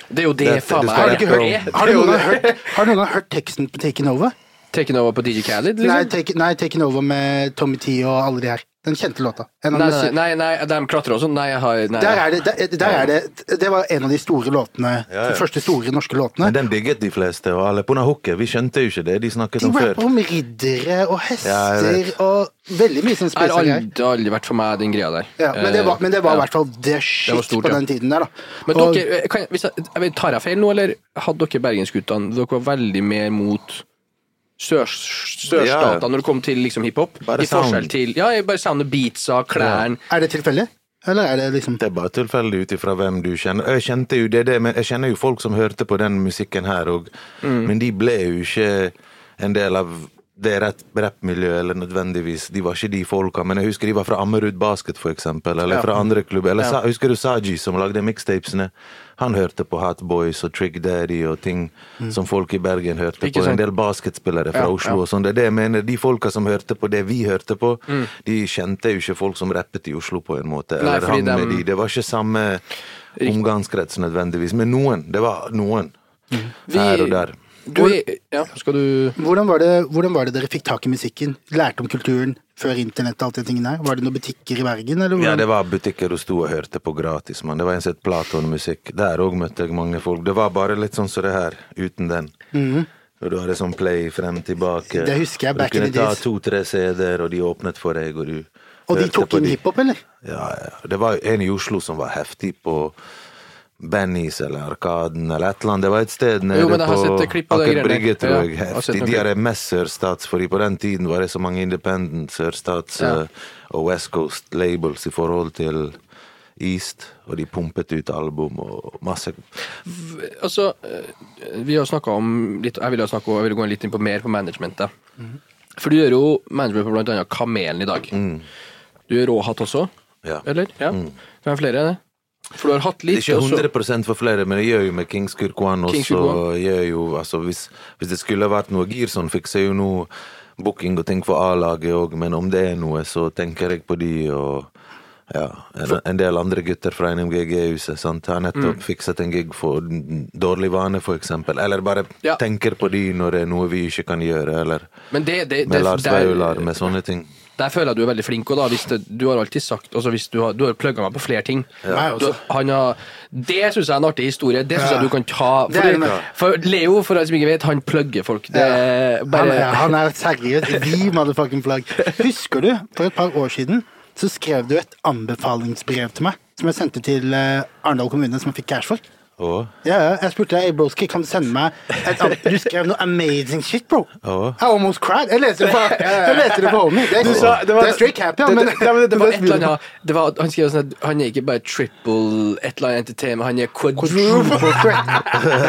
Det er jo det, Dette- faen meg Det Har du noen gang hørt, gang hørt teksten på Taken Over? Taken over på DJ Khaled, Nei, liksom? take, nei, Taken Over med Tommy T og alle de her. Den kjente låta. En av Nei, nei, nei, nei, de klatrer og sånn. Nei, jeg har nei. Der er det, der, der er det, det var en av de store låtene, Ja, ja. de første store norske låtene. Men den digget de fleste, og alle på Nahoke. Vi skjønte jo ikke det de snakket De om før. De rapper om riddere og hester og veldig mye sånn Det har aldri, aldri vært for meg, den greia der. Ja, men det var, men det var i Eh, hvert fall det shit var stort, på den tiden der, da. Men Og- dere, eh, kan, hvis jeg, jeg vet, Tar jeg feil nå, eller hadde dere bergensguttene Dere var veldig mer mot sørstatene Ja. når det kommer til liksom hiphop? Bare I forskjell sound. til Ja, bare sound, beatsa, klærne Er det tilfeldig? Eller er det liksom Det er bare tilfeldig ut ifra hvem du kjenner. Jeg kjente jo det, det, men jeg kjenner jo folk som hørte på den musikken her òg, Mm. men de ble jo ikke en del av det rappmiljøet, eller nødvendigvis. De var ikke de folka, men jeg husker de var fra Ammerud Basket, for eksempel, eller Ja. fra andre klubber. Eller Ja. husker du Saji, som lagde mixtapesene? Han hørte på Hot Boys og Trick Daddy og ting som folk i Bergen hørte Ikke på. Sånn. En del basketspillere fra Ja, Oslo og sånn. Det er det jeg mener. De folka som hørte på det vi hørte på, Mm. de kjente jo ikke folk som rappet i Oslo, på en måte. Eller Nei, hang med de. Det var ikke samme omgangskrets nødvendigvis, men noen. Det var noen. Her og der. Du Ja, skal du hvordan var, det, hvordan var det dere fikk tak i musikken? Lærte om kulturen før internett og alt det tingene her? Var det noen butikker i Bergen, eller Ja, det var butikker du sto og hørte på gratis, mann. Det var en sett Platon-musikk. Der òg møtte jeg mange folk. Det var bare litt sånn som det her, uten den. Og du hadde sånn play frem tilbake. Det husker jeg, back in the days. Du kunne ta to-tre CD-er, og de åpnet for deg, og du Og de tok inn hiphop, eller? Ja, ja. Det var en i Oslo som var heftig på Bennys eller Arkaden eller et eller annet. Det var et sted nede Jo, men på sett klipp Aker. Brygge, tror jeg. Ja, Heftig. De er mest sørstats, fordi på den tiden var det så mange independent sørstats Ja. eh, og West Coast labels i forhold til East, og de pumpet ut album og masse Altså, eh, vi har snakka om litt Jeg vil, jeg vil gå litt inn på mer på managementet. Mm. For du gjør jo management på blant annet Kamelen i dag. Du gjør Råhatt også, Mm. Ja. eller? Ja. Hvem flere er det? For du har hatt litt Det er ikke 100 for flere, men jeg gjør jo med Kings Kurkwan også. King Gjør jo, altså, hvis, hvis det skulle vært noe Girson, fikser jo nå booking og ting for A-laget òg, men om det er noe, så tenker jeg på de og ja, en, del andre gutter fra NMGG-huset. sant? Har Mm. fikset en gig for Dårlig vane, eksempel. Eller bare Ja. tenker på de når det er noe vi ikke kan gjøre, eller Men det, det, med det, Lars Vaular, med sånne ting. Der føler jeg du er veldig flink. Og da, hvis det, du har alltid sagt altså hvis Du har, du har plugga meg på flere ting. Ja. Du, han har, det syns jeg er en artig historie. Det syns Ja. jeg du kan ta. Er For, det. for Leo, for alle som ikke vet, han plugger folk. Det er Han, bare er- han er seriøs. The motherfucking plug. Husker du, for et par år siden, så skrev du et anbefalingsbrev til meg, som jeg sendte til eh, Arendal kommune, som jeg fikk cash for. Å? Ja, jeg spurte deg, broski, kan du sende meg et Du skrev noe amazing shit, bro. Oh. I almost cried. Jeg leste det på, leste det på homie. Det, det var- er straight cap, ja. Men, det, det, det, var et eller annet det var, Han skrev sånn at han er ikke bare triple et eller annet entertainment, han er quadruple threat.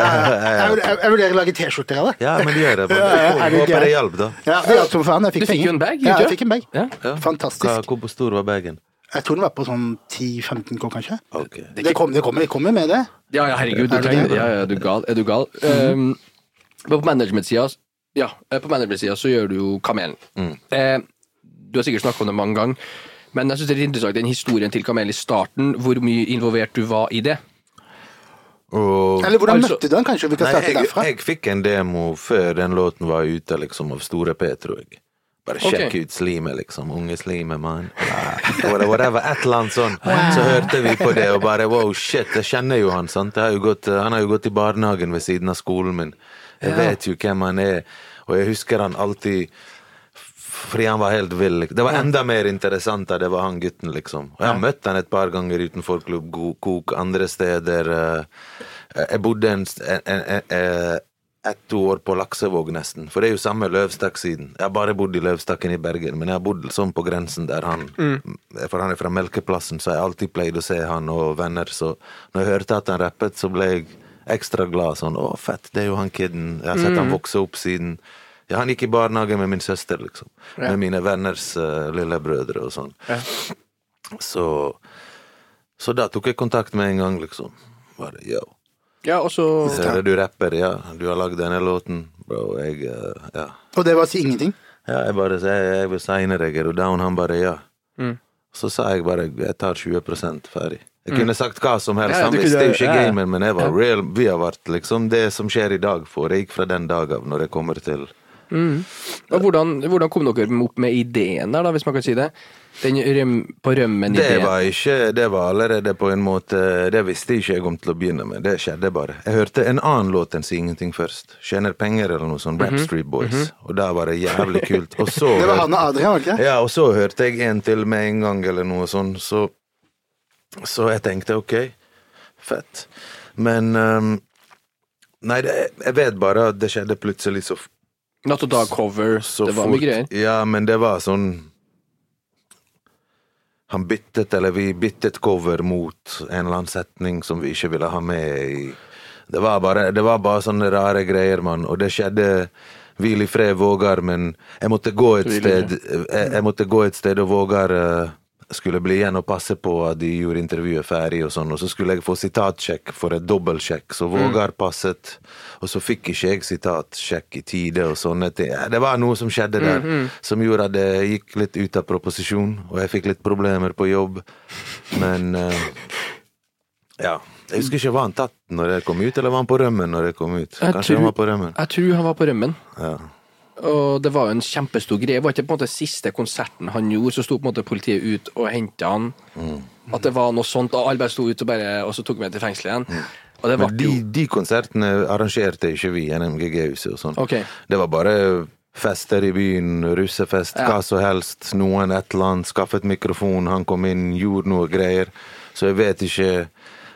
Jeg, jeg, jeg vurderer å lage T-skjorter av det. Ja, men gjør det. Er det Håper det hjalp, da. Ja, det hjalp som faen. Jeg fikk Du fikk jo en bag, Ja, jeg fikk en bag. Ja. Fantastisk. Hvor stor var bagen? Jeg tror den var på sånn 10-15 K, kanskje. Okay. Det kommer, det kommer, det kommer med det. Ja, ja, herregud, du Er? Ja, ja, du gal? Er du gal? Um, på management-sida Ja, eh, på management-sida så gjør du jo Kamelen. Eh, du har sikkert snakket om det mange ganger, men jeg syns det er interessant den historien til Kamelen i starten, hvor mye involvert du var i det. Og Eller hvordan Altså- møtte du den, kanskje? Vi kan Nei, starte jeg, derfra. jeg fikk en demo før den låten var ute, liksom, av Store P, tror jeg. Bare sjekk okay. ut slimet, liksom. Unge slimet, mann. Whatever, et eller annet sånn. Så hørte vi på det og bare wow, shit, jeg kjenner jo han, sant. Har jo gått, han har jo gått i barnehagen ved siden av skolen min. Jeg vet jo hvem han er, og jeg husker han alltid fordi han var helt vill. Det var enda mer interessant da det var han gutten, liksom. Og jeg har møtt han et par ganger utenfor Klubb Kok, andre steder. eh, Jeg bodde en, en, en, en, ett år på Laksevåg, nesten. For det er jo samme Løvstakk-siden. Jeg har bare bodd i Løvstakken i Bergen, men jeg har bodd sånn på grensen der han For han er fra Melkeplassen, så jeg alltid pleid å se han og venner. Så når jeg hørte at han rappet, så ble jeg ekstra glad. Sånn å, fett, det er jo han kiden. Jeg har sett han vokse opp siden ja, Han gikk i barnehage med min søster, liksom. Med mine venners uh, lillebrødre og sånn. Så Så da tok jeg kontakt med en gang, liksom. Bare yo. Ja, og så Ser du rapper? Ja, du har lagd denne låten. Bro, jeg eh, Ja. Og det var å si ingenting. ja jeg bare sier jeg vil signe deg, er du down? Han bare ja. Så sa jeg bare jeg tar 20 ferdig. Jeg kunne sagt hva som helst, Ja, han visste jo ikke ja, ja. gamen, men jeg var real. Vi har vært liksom det som skjer i dag, for jeg gikk fra den dag av, når jeg kommer til og hvordan, hvordan kom dere opp med ideen der, da, hvis man kan si det? Den røm, på rømmen-ideen. Det var ikke Det var allerede på en måte Det visste ikke jeg om til å begynne med. Det skjedde bare. Jeg hørte en annen låt enn Si ingenting først. Tjener penger eller noe sånt. Rap Street Boys. Og da var det jævlig kult. Og så Det var han og Adrian, var det ikke? Ja, og så hørte jeg en til med en gang, eller noe sånt, så Så jeg tenkte ok, fett. Men um, Nei, det, jeg vet bare at det skjedde plutselig så, Natt og dag-cover. Det var mye greier. Ja, men det var sånn Han byttet, eller vi byttet cover mot en eller annen setning som vi ikke ville ha med i Det var bare, det var bare sånne rare greier, mann, og det skjedde Hvil i fred, Vågar, men jeg måtte gå et sted jeg, jeg måtte gå et sted, og Vågar eh, skulle bli igjen og passe på at de gjorde intervjuet ferdig, og sånn, og så skulle jeg få sitatsjekk for et dobbeltsjekk, så Vågar passet, og så fikk ikke jeg sitatsjekk i tide og sånne ting. Det var noe som skjedde der, som gjorde at det gikk litt ut av proposisjon, og jeg fikk litt problemer på jobb, men uh, ja. Jeg husker ikke, var han tatt når jeg kom ut, eller var han på rømmen når jeg kom ut? Jeg Kanskje han var på rømmen. Jeg tror han var på rømmen. Ja. Og det var jo en kjempestor greie. Det var ikke på en måte siste konserten han gjorde, så sto på en måte politiet ut og henta han. Mm. At det var noe sånt, og alle bare sto ut og bare Og så tok vi ham til fengselet igjen. Mm. Men de, de konsertene arrangerte ikke vi i NMGG-huset og sånn. Okay. Det var bare fester i byen, russefest, Ja. hva som helst. Noen et eller annet, skaffet mikrofon, han kom inn, gjorde noe greier. Så jeg vet ikke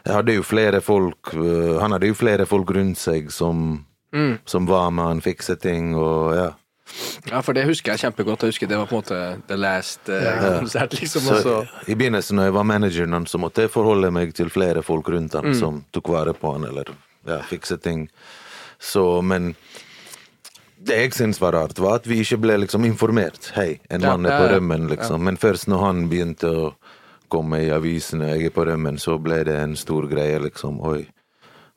Jeg hadde jo flere folk øh, Han hadde jo flere folk rundt seg som, Mm. som var med han, fikse ting og ja. Ja, for det husker jeg kjempegodt. Jeg husker det var på en måte the last eh, konsert, liksom. Så og I begynnelsen når jeg var manageren hans, så måtte jeg forholde meg til flere folk rundt Mm. han som tok vare på han, eller ja, fikse ting. Så, men det jeg syns var rart, var at vi ikke ble liksom informert. Hei, en Ja, mann er på ja. rømmen, liksom. Men først når han begynte å komme i avisene, jeg er på rømmen, så ble det en stor greie, liksom. Oi,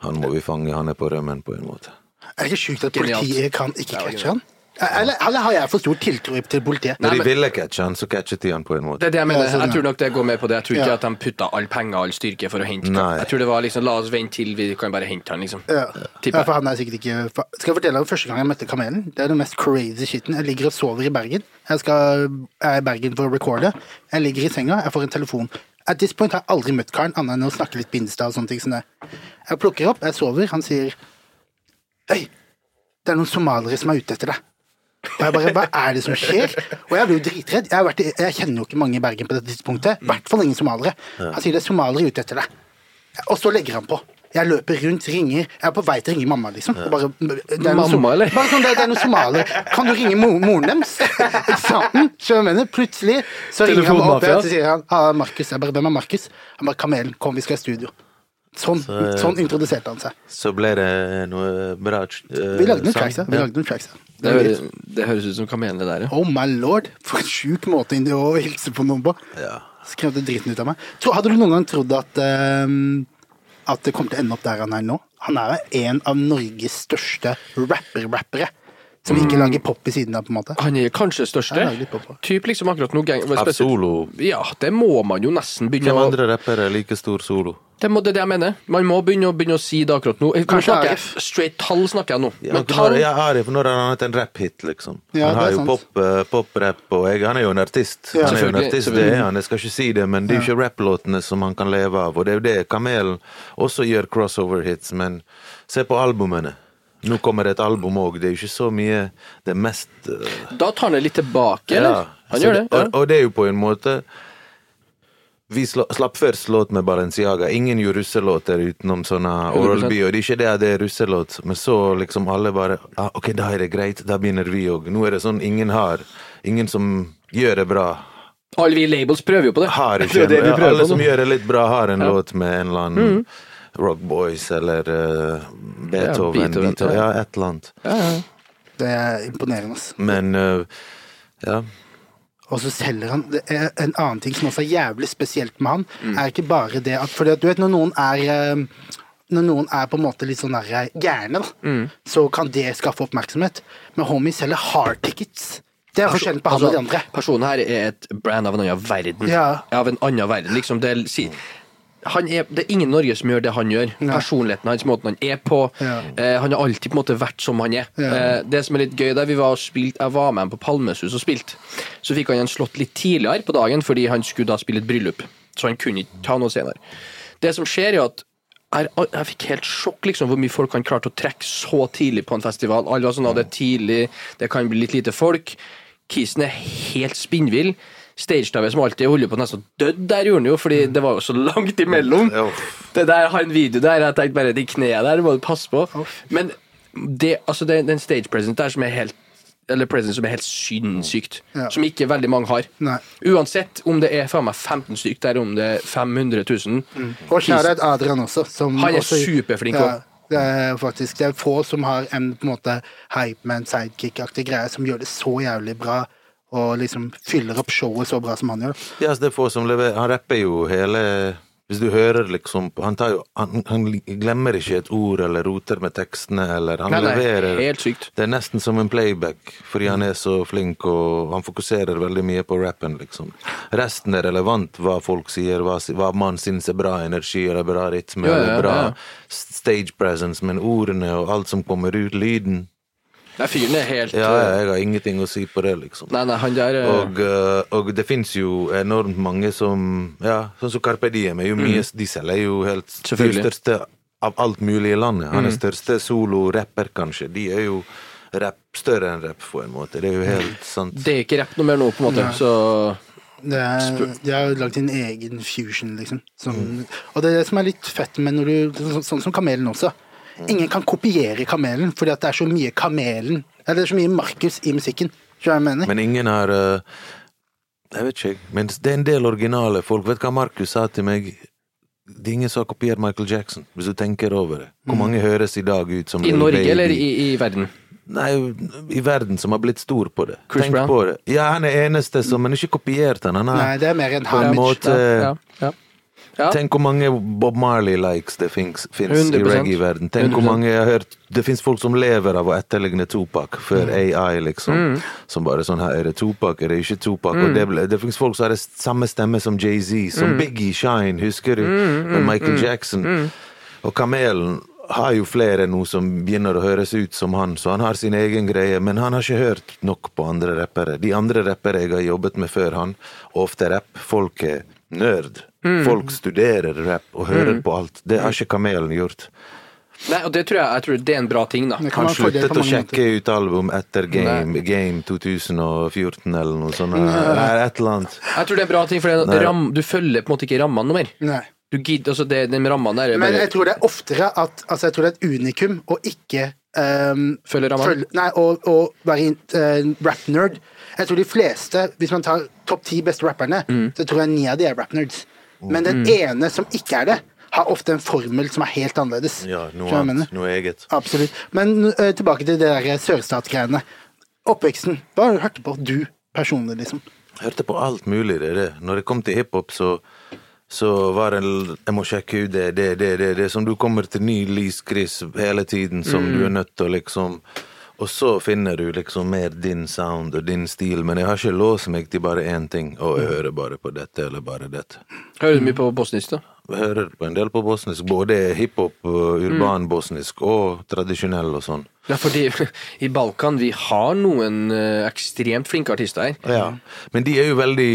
han må vi fange, han er på rømmen, på en måte. Er det ikke sjukt at Genialt. politiet kan ikke catche han? Eller, eller har jeg for stor tiltro til politiet? Når de ville catche han, så catchet de han på en måte. Det er det jeg mener. Sånn, Jeg tror nok det går med på det. Jeg tror ikke Ja. at de putta all penger og all styrke for å hente Nei. Jeg tror det var liksom la oss vente til vi kan bare hente han, liksom. Ja. Ja, for han er sikkert ikke Skal jeg fortelle om første gang jeg møtte Kamelen? Det er den mest crazy shiten. Jeg ligger og sover i Bergen. Jeg, skal, jeg er i Bergen for å recorde. Jeg ligger i senga, jeg får en telefon. At this point har jeg aldri møtt karen, annet enn å snakke litt Binstad og sånne ting. som det. Jeg plukker opp, jeg sover, han sier Hei, det er noen somaliere som er ute etter deg. Og jeg bare, hva er det som skjer? Og jeg blir jo dritredd. Jeg, i- jeg kjenner jo ikke mange i Bergen på dette tidspunktet. I hvert fall ingen somaliere. Han sier det er somaliere ute etter deg. Og så legger han på. Jeg løper rundt, ringer. Jeg er på vei til å ringe mamma, liksom. Og bare, Mamma, eller? Bare sånn, det, det er noen somaliere. Kan du ringe mo moren deres? Eksamen. Skjønner? Plutselig så ringer han opp, og sier han ah, Markus. Jeg bare, hvem er Markus? Han bare Kamelen, kom, vi skal i studio. Sånn, Så, sånn introduserte han seg. Så ble det noe bra uh, Vi lagde noen tracks, ja. Vi lagde noen tracks, ja. Det, høres, det høres ut som kamelen det der, ja. Oh my lord, for en sjuk måte inn- å hilse på noen på. Ja. Skremte dritten ut av meg. Tro, hadde du noen gang trodd at ehm, At det kom til å ende opp der han er nå? Han er en av Norges største rapper-rappere. Som ikke lager pop i siden av, på en måte. Han er kanskje største. Pop. Typ liksom akkurat nå gang, Av solo. Ja, det må man jo nesten begynne Hvem å andre rappere er like stor solo? det, må, det er det jeg mener. Man må begynne å, begynne å si det akkurat nå. Nå Kanskje snakker jeg Straight tall snakker jeg nå. Ja, Men tall ja, Arif, når har han hatt en rap-hit, liksom? Ja, han har jo pop-rap, pop, og jeg, han er jo en artist. Ja. han er jo en artist, Det er han, jeg skal ikke si det, men det er jo ikke rapplåtene som han kan leve av. Og det er jo det Kamelen også gjør crossover-hits, men se på albumene. Nå kommer det et album òg, det er jo ikke så mye Det er mest uh... Da tar han det litt tilbake, eller? ja. Han gjør det. Og, og det er jo på en måte vi sla- slapp først låt med Balenciaga. Ingen gjorde russelåter utenom sånne Oral B. Og det er ikke det at det er russelåt, men så liksom alle bare ah, Ok, da er det greit, da begynner vi òg. Nå er det sånn ingen har. Ingen som gjør det bra. Alle vi labels prøver jo på det. Har ikke det det vi ja, Alle som gjør det litt bra, har en Ja. låt med en eller annen Rock Boys eller uh, Beethoven. Beethoven, Beethoven, ja. ja, et eller annet. Ja, ja. Det er imponerende. ass. Men uh, ja. Og så selger han En annen ting som også er jævlig spesielt med han, Mm. er ikke bare det at Fordi du vet, når noen er eh, Når noen er på en måte litt sånn der gærne, da, Mm. så kan det skaffe oppmerksomhet. Men homie selger hard tickets. Det er forskjellen på han og de andre. Personen her er et brand av en annen verden. Ja. Av en annen verden, liksom. Det er, han det er ingen i Norge som gjør det han gjør. Nei. Personligheten hans, måten han er på. Ja. Eh, han har alltid på en måte vært som han er. Ja. Eh, det som er litt gøy, der vi var og spilt, jeg var med ham på Palmesus og spilte, så fikk han en slått litt tidligere på dagen fordi han skulle da spille et bryllup. Så han kunne ikke ta noe senere. Det som skjer, er at jeg, jeg fikk helt sjokk liksom hvor mye folk han klarte å trekke så tidlig på en festival. Alle var sånn det er tidlig, det kan bli litt lite folk. Kisen er helt spinnvill. Stagedivet som alltid holder på nesten dø der, gjorde han jo, fordi det var jo så langt imellom. Det der har en video der, jeg tenkte bare de knærne der må du passe på. Men det, altså det, er en stage present der som er helt eller presence som er helt sinnssykt. Ja. Som ikke veldig mange har. Nei. Uansett om det er faen meg 15 stykk der, om det er 500 000. Og shout-out Adrian også. Som Han er også, superflink Ja, også. det er faktisk Det er få som har en på en måte hypeman, sidekick-aktig greie som gjør det så jævlig bra. Og liksom fyller opp showet så bra som han gjør. Ja, yes, det er få som leverer. Han rapper jo hele Hvis du hører liksom Han, tar jo, han, han glemmer ikke et ord eller roter med tekstene, eller Han Nei, nei, leverer helt sykt. Det er nesten som en playback, fordi han er så flink, og han fokuserer veldig mye på rappen, liksom. Resten er relevant, hva folk sier, hva, hva man syns er bra energi, eller bra rytme, Ja, ja, eller bra ja. stage presence, men ordene og alt som kommer ut, lyden Nei, fyren er helt Ja, eh, jeg har ingenting å si på det, liksom. Nei, nei, han der eh, Og, eh, og det fins jo enormt mange som Ja, sånn som Carpe Diem er jo mye De selger jo helt De er jo Selvfølgelig. største av alt mulig i landet. Han er største solo-rapper, kanskje. De er jo rap, større enn rapp, på en måte. Det er jo helt sant. Det er ikke rapp noe mer nå, på en måte. Så Det er, de har lagd sin egen fusion, liksom. Som, Og det er det som er litt fett med når du Sånn, sånn som Kamelen også. Ingen kan kopiere Kamelen, fordi at det er så mye Kamelen Eller det er så mye Markus i musikken. Hva jeg mener? Men ingen har eh, Jeg vet ikke. Men det er en del originale folk. Vet du hva Markus sa til meg? Det er ingen som har kopiert Michael Jackson, hvis du tenker over det. Hvor mange høres i dag ut som I Norge Baby? eller i, i verden? Nei, i verden som har blitt stor på det. Chris Tenk Brown? på det. Ja, han er eneste som Men ikke kopiert han. Han har Nei, det er mer en en homage. måte Ja, ja. Ja. Tenk hvor mange Bob Marley-likes det fins i reggae-verden. Tenk hvor 100%. mange jeg har hørt Det fins folk som lever av å etterligne Tupac før Mm. AI, liksom. Som bare sånn her, Er det Tupac, er det ikke Tupac? Og det, det fins folk som har det samme stemme som Jay-Z, som Mm. Biggie Shine, husker du? og Michael Jackson. Mm. Og Kamelen har jo flere nå som begynner å høres ut som han, så han har sin egen greie, men han har ikke hørt nok på andre rappere. De andre rappere jeg har jobbet med før han, ofte rapp, folk er nerd. Mm. Folk studerer rap og hører på alt. Det har ikke Kamelen gjort. Nei, og det tror jeg, jeg tror det er en bra ting, da. Han sluttet å sjekke måter. ut album etter Game, game 2014 eller noe sånt. Eller et eller annet. Jeg tror det er en bra ting, for det ram, du følger på en måte ikke rammene noe mer. Nei. Du gidder, altså det, Den rammene der er Men jeg tror det er oftere at Altså, jeg tror det er et unikum å ikke um, Følge rammene. følge- Nei, å, å være uh, rap-nerd. Jeg tror de fleste, hvis man tar topp ti beste rapperne, Mm. så tror jeg ni av de er rap-nerds. Men den ene som ikke er det, har ofte en formel som er helt annerledes. Ja, noe jeg annet. Noe eget. Absolutt. Men uh, tilbake til det der sørstatsgreiene. Oppveksten. Hva har du hørt på, du personlig, liksom? Hørte på alt mulig, det er det. Når det kom til hiphop, så så var det Jeg må sjekke ut det, det, det, det. Det er som du kommer til ny lyskryss hele tiden, som du er nødt til å liksom Og så finner du liksom mer din sound og din stil, men jeg har ikke låst meg til bare én ting. Og jeg hører bare på dette eller bare dette. Hører du mye på bosnisk, da? Jeg hører på en del på bosnisk, både hiphop, urban bosnisk og tradisjonell og sånn. Ja, fordi i Balkan vi har noen ekstremt flinke artister her. Ja. Men de er jo veldig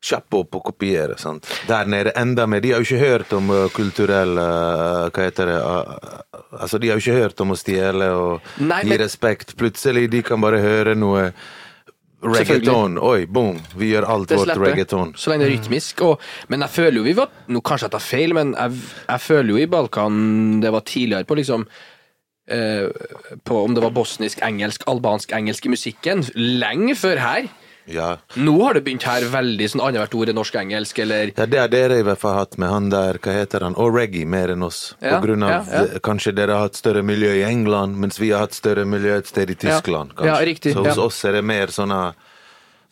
kjappe opp og kopiere, sant. Der nede enda mer. De har jo ikke hørt om uh, kulturell uh, Hva heter det uh, Altså, de har jo ikke hørt om å stjele og Nei, gi men- respekt. Plutselig de kan bare høre noe reggaeton. Oi, boom! Vi gjør alt vårt reggaeton. så lenge det er rytmisk. Og, men jeg føler jo vi var Nå kanskje jeg tar feil, men jeg, jeg føler jo i Balkan det var tidligere på liksom eh, På om det var bosnisk, engelsk, albansk, engelsk i musikken. Lenge før her. Ja. Nå har det begynt her veldig sånn annethvert ord er norsk-engelsk, eller Ja, det har dere i hvert fall hatt med han der, hva heter han, og reggae mer enn oss. Ja, på grunn av ja, ja. kanskje dere har hatt større miljø i England, mens vi har hatt større miljø et sted i Tyskland. Ja, kanskje. riktig, Så hos ja. oss er det mer sånn ah,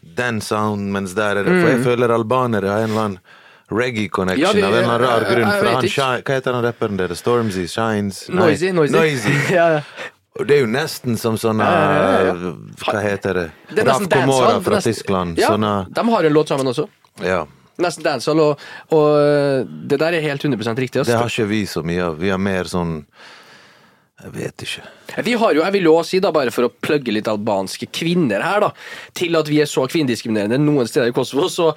den sound, mens der er det For Mm. jeg føler albanere har en eller annen reggae-connection Ja, av en eller annen rar grunn. For han, hva heter han rapperen deres? Stormzy? Shines? Nei, Noisy. Noisy. Noisy. ja, ja. Det er jo nesten som sånne Hva heter det? Det er Raf Komora fra nesten- Tyskland. Ja, Sånn ah, de har en låt sammen også. ja. Nesten dancehall, og, og det der er helt 100% riktig. Det har ikke vi så mye av. Vi har mer sånn Jeg vet ikke. Vi har jo, jeg vil også si, da, bare for å plugge litt albanske kvinner her, da, til at vi er så kvinnediskriminerende noen steder i Kosovo, så,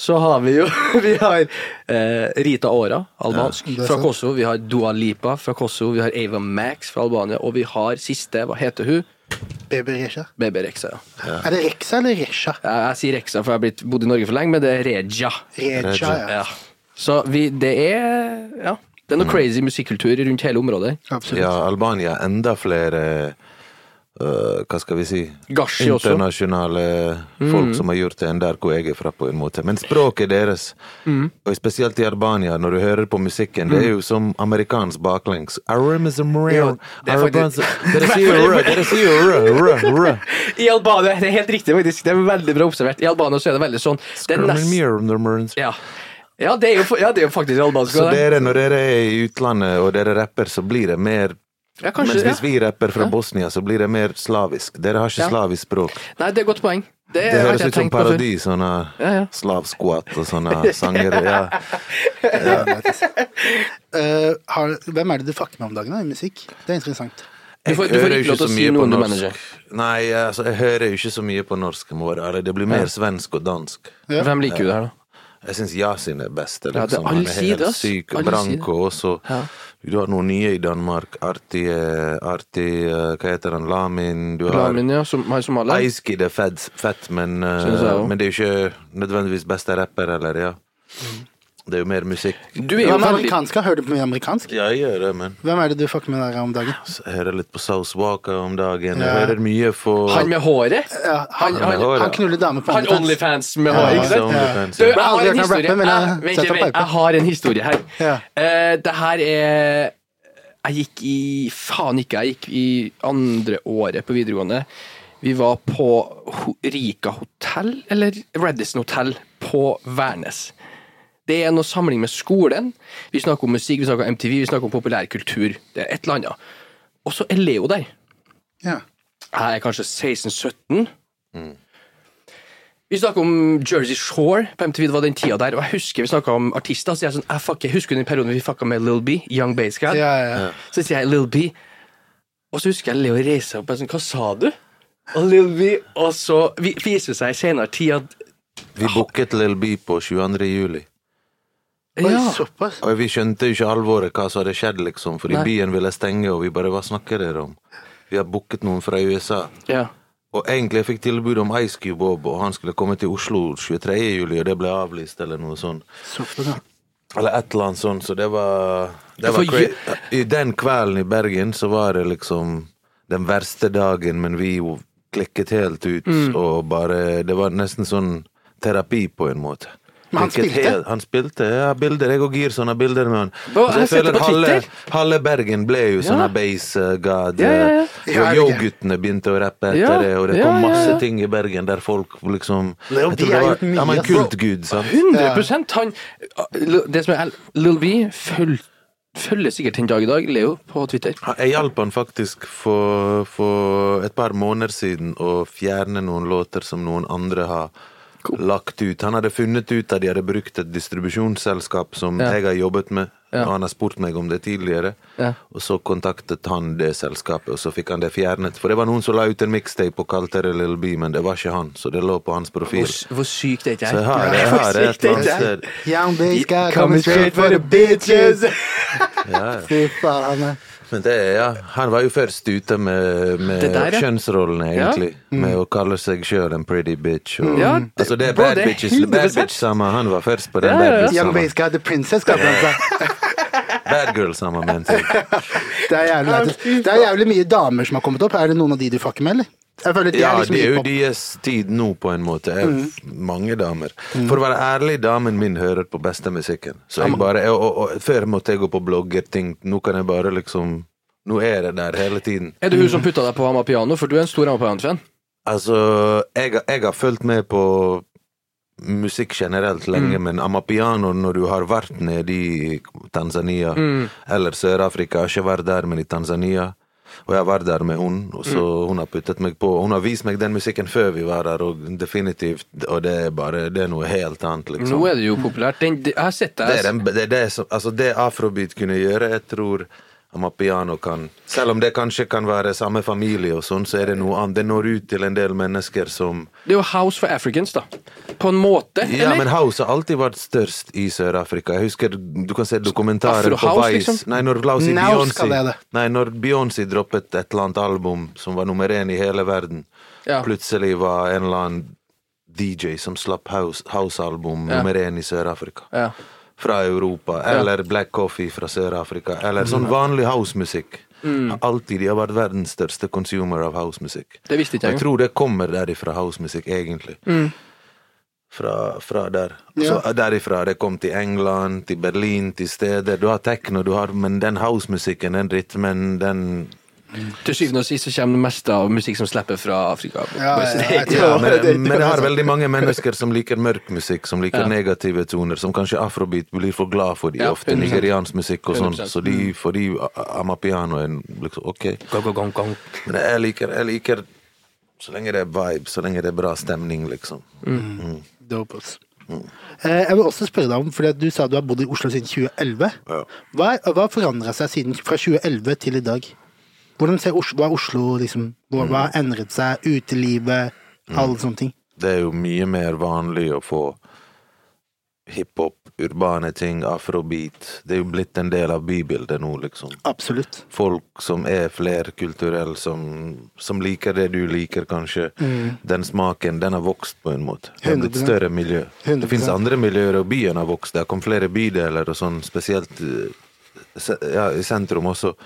så har vi jo Vi har eh, Rita Ora, albansk, Ja, fra. Kosovo. Vi har Dua Lipa fra Kosovo. Vi har Ava Max fra Albania. Og vi har siste, hva heter hun? Baby Resha. Bebe Rexa. Ja. Er det Rexa eller Resha? Jeg, jeg sier Rexa, for jeg har blitt, bodd i Norge for lenge, men det er Reja. Reja, ja. Ja. Så vi, det er Ja. Det er noe crazy musikkultur rundt hele området. Absolutt. Ja, Albania enda flere uh, Hva skal vi si Gashi også. Mm. Internasjonale folk som har gjort det enn der hvor jeg er fra, på en måte. Men språket deres, Mm. og spesielt i Albania, når du hører på musikken, det er jo som amerikansk baklengs. Ja, er Dere sier rø. I Albania, det er helt riktig faktisk, det er veldig bra observert. I Albania så er det veldig sånn det er nest, ja. Ja, det er jo, ja, det er jo faktisk albansk. Så dere, når dere er i utlandet og dere rapper, så blir det mer Ja, kanskje, Mens ja. hvis vi rapper fra Bosnia, så blir det mer slavisk. Dere har ikke Ja. slavisk språk. Nei, det er et godt poeng. Det, Det høres ut som parodi, sånne Ja, ja. slavsquat og sånne sanger. Ja. uh, har, hvem er det du fucker med om dagen da, i musikk? Det er interessant. Du får, Jeg du får ikke lov til å si noe om norsk. manager. Nei, altså, jeg hører jo ikke så mye på norsk. jeg må være ærlig. Det blir mer svensk og dansk. Ja. Hvem liker du her, da? Jeg syns Yasin er best. Ja, det er Liksom. Han er helt syk. Branko også. Ja. Du har noen nye i Danmark. Arti, eh, eh, Hva heter han? Lamin. Du har Lamin, ja, som, alle. Ice Kid er fett, fett men, eh, men det er jo ikke nødvendigvis beste rapper, eller? ja. Det er jo mer musikk. Du er jo veldig amerikansk? Hører du på mye amerikansk? Ja, jeg gjør det, men Hvem er det du fucker med der om dagen? Jeg hører litt på South Walker om dagen. Jeg hører mye på Han med håret? Ja, han, Han han, med håret. han knuller damer på Han OnlyFans. Med Ja, ikke Masse sant? Ja. jeg har en historie. jeg vent, vent, jeg har en historie her. Ja. Uh, det her er Jeg gikk i Faen ikke, jeg gikk i andre året på videregående. Vi var på Rika hotell, eller Radisson hotell, på Værnes. Det er noe samling med skolen. Vi snakker om musikk, vi snakker om MTV, vi snakker om populærkultur. Det er et eller annet. Og så er Leo der. Ja. Jeg er kanskje 16-17. Vi snakka om Jersey Shore på MTV, det var den tida der. Og jeg husker vi snakka om artister. Så jeg, er sånn, jeg, fucker, jeg husker den perioden vi fucka med Lil B, Young Bass Guy. Ja, ja. Så sier jeg Lil B, og så husker jeg Leo reiser opp og sånn Hva sa du? Og Lil B, og så vi- viser det seg i senere tid at Vi booket Lil B på 22. juli. Oi, Ja. såpass. Og vi skjønte jo ikke alvoret, hva som hadde skjedd, liksom, fordi Nei. byen ville stenge, og vi bare Hva snakker dere om? Vi har booket noen fra USA. Ja. Og egentlig jeg fikk tilbud om Ice Cube Bob, og han skulle komme til Oslo 23. juli, og det ble avlyst, eller noe sånt. såpass ja. Eller et eller annet sånt, så det var, det Ja, var for cra- I den kvelden i Bergen så var det liksom den verste dagen, men vi jo klikket helt ut, Mm. og bare Det var nesten sånn terapi på en måte. Men han spilte? Helt, han spilte, ja. Bilder. Jeg og Gir sånne bilder med han. Så jeg har sett halve, halve Bergen ble jo sånne Ja. her base uh, god. Ja, ja, ja. og det Yo-guttene begynte å rappe etter Ja, det, og det ja, kom ja, masse ting i Bergen der folk liksom Lil jeg tror det var- mye, Ja, men ass. kultgud, sant? 100% han Det som er Lil B følger, følger sikkert den dag i dag, Leo, på Twitter. Jeg hjalp han faktisk for, for et par måneder siden å fjerne noen låter som noen andre har lagt ut. Han hadde funnet ut at de hadde brukt et distribusjonsselskap som Ja. jeg har jobbet med, Ja. og han har spurt meg om det tidligere. Ja. Og så kontaktet han det selskapet, og så fikk han det fjernet. For det var noen som la ut en mixtape og kalte det Little B, men det var ikke han, så det lå på hans profil. Hvor, hvor sykt er ikke Så jeg jeg? har, jeg har det et eller annet sted. Young bass guy Coming straight for the bitches. Fy faen. Men det, er- ja, han var jo først ute med, med der, ja. kjønnsrollene, Ja. egentlig. Med å kalle seg sjøl en pretty bitch. Og, Ja, altså det er bad det bitches, bad 100%. bitch samme. Han var først på den Ja, bad bitch Young the princess, kaller han. Bad girl sammen. Det er jævlig. Det er jævlig mye damer som har kommet opp. Er det noen av de du fucker med, eller? Jeg føler de Ja, er liksom det er jo deres tid nå, på en måte. Jeg, Mange damer. For å være ærlig, damen min hører på beste musikken. Så jeg bare, og, og, og, Før måtte jeg gå på blogger, ting. Nå kan jeg bare liksom Nå er det der hele tiden. Er det hun som putta deg på Amapiano? For du er en stor Amapiano-fan. Altså, jeg, har- jeg har fulgt med på musikk generelt lenge, Mm. men Amapiano, når du har vært nede i Tanzania Mm. eller Sør-Afrika, jeg har ikke vært der, men i Tanzania. Og jeg var der med hun, og så Mm. hun har puttet meg på. Hun har vist meg den musikken før vi var der, og definitivt, og det er bare det er noe helt annet, liksom. Nå er det jo populært. Den, jeg har sett Det er, den, det, er det, som, altså det afrobeat kunne gjøre, jeg tror Amapiano kan Selv om det kanskje kan være samme familie og sånn, så er det noe annet. Det når ut til en del mennesker som Det er jo House for Africans, da. På en måte, Ja, eller? men house har alltid vært størst i Sør-Afrika. Jeg husker du kan se dokumentarer på Vice. liksom? Nei, når la oss si Beyoncé. Nei, når Beyoncé droppet et eller annet album som var nummer én i hele verden, Ja. plutselig var en eller annen DJ som slapp house- house-album Ja. nummer én i Sør-Afrika. Ja. Fra Europa. Eller Black Coffee fra Sør-Afrika. Eller sånn vanlig housemusikk. Mm. Alltid. De har vært verdens største consumer av housemusikk. Det visste ikke Jeg jeg. tror det kommer derifra, housemusikk, egentlig. Fra, fra der. Så derifra det kom til England, til Berlin, til steder. Du har techno, du har, men den housemusikken, den rytmen, den Til syvende og sist så kommer det meste av musikk som slipper fra Afrika. Ja, ja, ja, men, men jeg har veldig mange mennesker som liker mørk musikk, som liker Ja. negative toner, som kanskje afrobeat blir for glad for de Ja, ofte, nigeriansk musikk og sånn. Så de, for de, Amapiano er liksom ok. Gong, gong, gong, gong. Men jeg liker, jeg liker så lenge det er vibe, så lenge det er bra stemning, liksom. Dope, ass. Eh, Jeg vil også spørre deg om, fordi du sa du har bodd i Oslo siden 2011. Ja. Hva, hva forandra seg siden, fra 2011 til i dag? Hvordan ser Oslo, hva er Oslo liksom, hva, hva har endret seg? Utelivet, alle sånne ting. Det er jo mye mer vanlig å få hiphop, urbane ting, afrobeat. Det er jo blitt en del av bybildet nå, liksom. Absolutt. Folk som er flerkulturelle, som, som liker det du liker, kanskje. Den smaken, den har vokst på en måte. Det er blitt større miljø. 100%. Det finnes andre miljøer, og byen har vokst. Det har kommet flere bydeler og sånn, spesielt eh, ja, i sentrum også.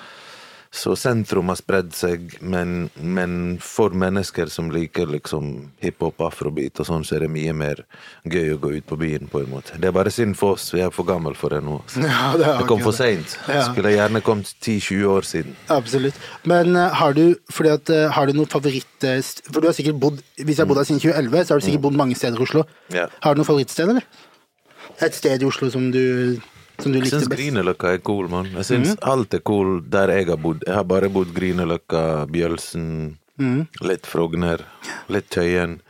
Så sentrum har spredd seg, men, men for mennesker som liker liksom hiphop, afrobeat og sånn, så er det mye mer gøy å gå ut på byen, på en måte. Det er bare synd for oss, vi er for gammel for det nå. Ja, det er det kom for seint. Ja. Skulle gjerne kommet 10-20 år siden. Absolutt. Men uh, har du fordi at, uh, har du noen favoritt eh, For du har sikkert bodd Hvis jeg har bodd her siden 2011, så har du sikkert bodd mange steder i Oslo. Ja. Har du noen favorittsted, eller? Et sted i Oslo som du, som du Jeg likte syns best? Grünerløkka er cool, mann. Jeg syns alt er cool der jeg har bodd. Jeg har bare bodd Grünerløkka, Bjølsen, litt Frogner, litt Tøyen.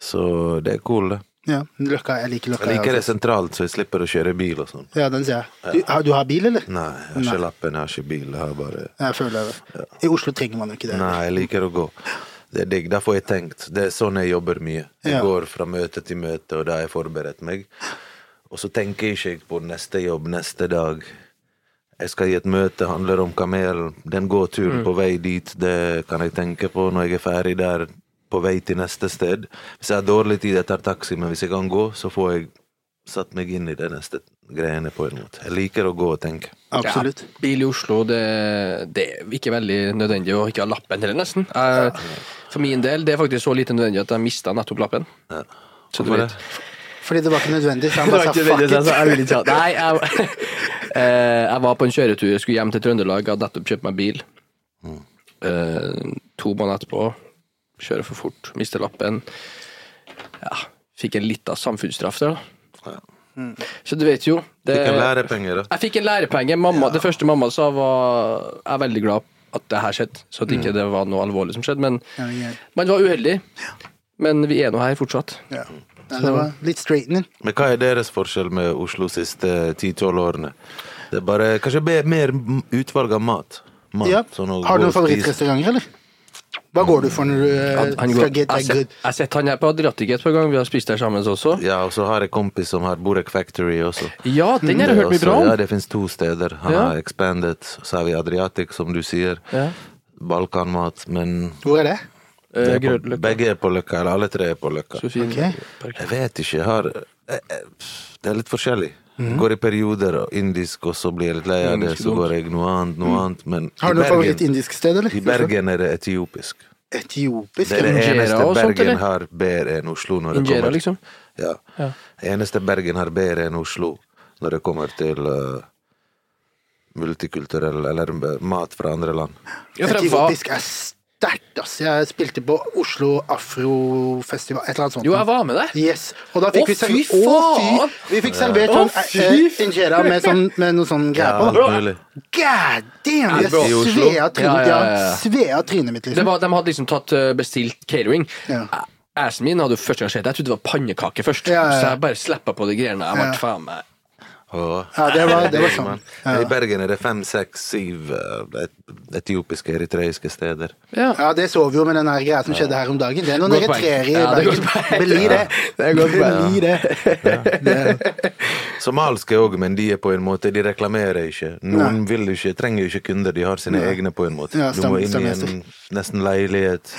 Så det er cool, det. Ja, Løkka, jeg liker Løkka. Jeg liker jeg det sentralt, så jeg slipper å kjøre bil og sånn. Ja, den ser jeg. Du, har, du har bil, eller? Nei, jeg har ikke lappen, jeg har ikke bil. Jeg har bare Jeg føler det. I Oslo trenger man ikke det. Nei, jeg liker å gå. Det er digg. Derfor har jeg tenkt. Det er sånn jeg jobber mye. Jeg Ja. går fra møte til møte, og da har jeg forberedt meg. Og så tenker jeg ikke på neste jobb neste dag. Jeg skal i et møte, handler om kamelen. Den gåturen Mm. på vei dit, det kan jeg tenke på når jeg er ferdig der, på vei til neste sted. Hvis jeg har dårlig tid, jeg tar taxi, men hvis jeg kan gå, så får jeg satt meg inn i det neste greiene på en måte. Jeg liker å gå og tenke. Absolutt. Ja, bil i Oslo, det, det er ikke veldig nødvendig å ikke ha lappen heller, nesten. Jeg, for min del, det er faktisk så lite nødvendig at jeg mista nettopp lappen. Ja. Så du Hvorfor vet. det? Fordi det var ikke nødvendig. Så han bare sa fuck it. så jeg vil ikke ha Nei, jeg, eh, jeg var på en kjøretur, jeg skulle hjem til Trøndelag, hadde nettopp kjøpt meg bil. Eh, to måneder etterpå, kjører for fort, mister lappen. Ja, fikk en liten samfunnsstraff der, da. Så du vet jo det, Fikk en lærepenge, da. Jeg fikk en lærepenge. Mamma, Det første mamma sa, var Jeg er veldig glad at det her skjedde, så at ikke det var noe alvorlig som skjedde. Men man var uheldig. Men vi er nå her fortsatt. Ja. Ja, det var litt straightening. Men hva er deres forskjell med Oslo siste 10-12 årene? Det er bare kanskje mer utvalg av mat. mat Ja. sånn Har du noen favorittrestauranter, eller? Hva går du for når du eh, skal get that good? jeg har sett han her på Adriatic et par ganger, vi har spist der sammen også. Ja, og så har jeg kompis som har Borek Factory også. Ja, den har jeg hørt mye bra om. Ja, det finnes to steder. Han Ja. har Expanded, så har vi Adriatic, som du sier. Ja. Balkanmat, men Hvor er det? Det Eh, er på, begge er på Løkka, eller alle tre er på Løkka. Så fin Ok. park. Jeg vet ikke, jeg har eh, eh, Det er litt forskjellig. Mm. Går i perioder og indisk, og så blir jeg litt lei av det, så er går jeg noe annet, noe annet. Men Mm. Har du noe Bergen, favoritt-indisk sted, eller? i Bergen er det etiopisk. Etiopisk? Det er det eneste Ingera, Bergen sånt, har bedre enn Oslo når det Ingera, kommer liksom? Ja. Ja. Det eneste Bergen har bedre enn Oslo når det kommer til uh, multikulturell eller mat fra andre land. Etiopisk er sterkt, ass. Jeg spilte på Oslo Afrofestival, et eller annet sånt. jo, jeg var med der. Yes. Og da fikk Å, vi servert fy Å, faen! Vi fikk servert sånn eh, injera med, sånn, med noe sånn greier på. God damn! Jeg svea trynet, Ja, ja, ja, ja, ja. trynet mitt, liksom. var, de hadde liksom tatt eh, bestilt catering. Ja. Eh, Assen min hadde jo første gang sett Jeg trodde det var pannekake først. Ja, ja, ja. Så jeg bare slappa på de greiene. Jeg ble Ja. faen meg Ja, det var, det var sånn. Ja. I Bergen er det fem, seks, syv eh, etiopiske, eritreiske steder. Ja. Ja, det så vi jo med den greia som skjedde her om dagen. Det er noen eritreere i Ja, er Bergen. Ja. Beli det. Det. Beli det. Somalske Somaliske òg, men de er på en måte De reklamerer ikke. Noen vil ikke, trenger ikke kunder, de har sine egne på en måte. Ja, du må inn i en nesten leilighet.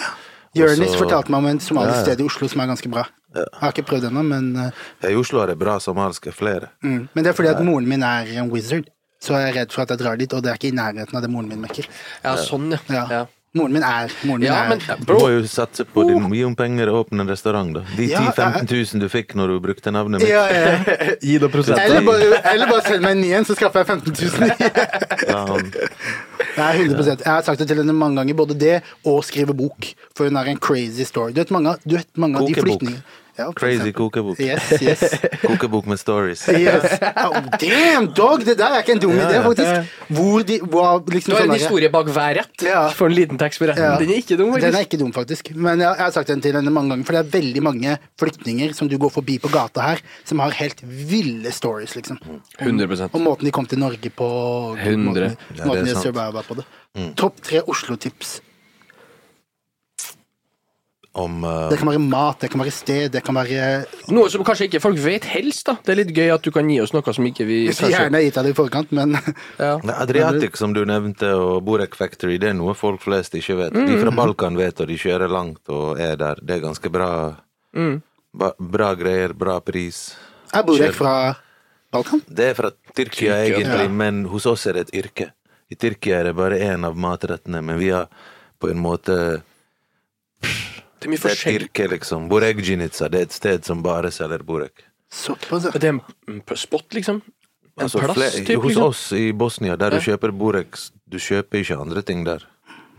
Jonis så- fortalte meg om en somalisk Ja, ja. sted i Oslo som er ganske bra. Jeg har ikke prøvd ennå, men, eh, Ja, I Oslo er det bra somaliske, flere. mm. men det er fordi at moren min er en wizard. Så jeg er redd for at jeg drar dit, og det er ikke i nærheten av det moren min mekker. ja, sånn, ja. Moren min er Moren min Ja, er men Du må jo satse på din, gi om penger og åpne en restaurant, da. De Ja, 10 000-15 000 du fikk når du brukte navnet mitt. ja, ja. gi det prosent. Eller bare, eller bare send meg en ny en, så skaffer jeg 15 000. Ja, han, Nei, 100% Jeg har sagt det til henne mange ganger, både det og skrive bok. For hun har en crazy story. Du vet mange, av- du vet, mange av de Kokebok. flyktningene ja, crazy kokebok. Yes, yes. Kokebok med stories. yes. Oh, damn, dog! Det der er ikke en dum idé, faktisk. Hvor de hvor, liksom, Du har sånn en sånn historie bak hver rett. Ja. For en liten tekst på retten. Ja. Den er ikke dum, faktisk. Den er ikke dum, faktisk. Men jeg, jeg har sagt den til henne mange ganger, for det er veldig mange flyktninger som du går forbi på gata her, som har helt ville stories, liksom. 100% Og måten de kom til Norge på. 100. Måten, Ja, måten de surviva på det. Topp tre Oslo-tips. Om uh... Det kan være mat, det kan være sted, det kan være Noe som kanskje ikke folk vet helst, da. Det er litt gøy at du kan gi oss noe som ikke vi skulle gjerne gitt deg det i forkant, men ja. Adriatic, som du nevnte, og Borek Factory, det er noe folk flest ikke vet. De fra Balkan vet, og de kjører langt og er der. Det er ganske bra. Ba, bra greier, bra pris. er Borek fra Balkan? Det er fra Tyrkia, Tyrkia, egentlig, ja. men hos oss er det et yrke. I Tyrkia er det bare én av matrettene, men vi har på en måte Det er mye Det er et yrke, liksom. Borek Jinica, det er et sted som bare selger borek. Såpass, ja. Det er en mm, spot, liksom. En Altså, plass, fle- typ, hos liksom. oss i Bosnia, der Ja. du kjøper borek, du kjøper ikke andre ting der.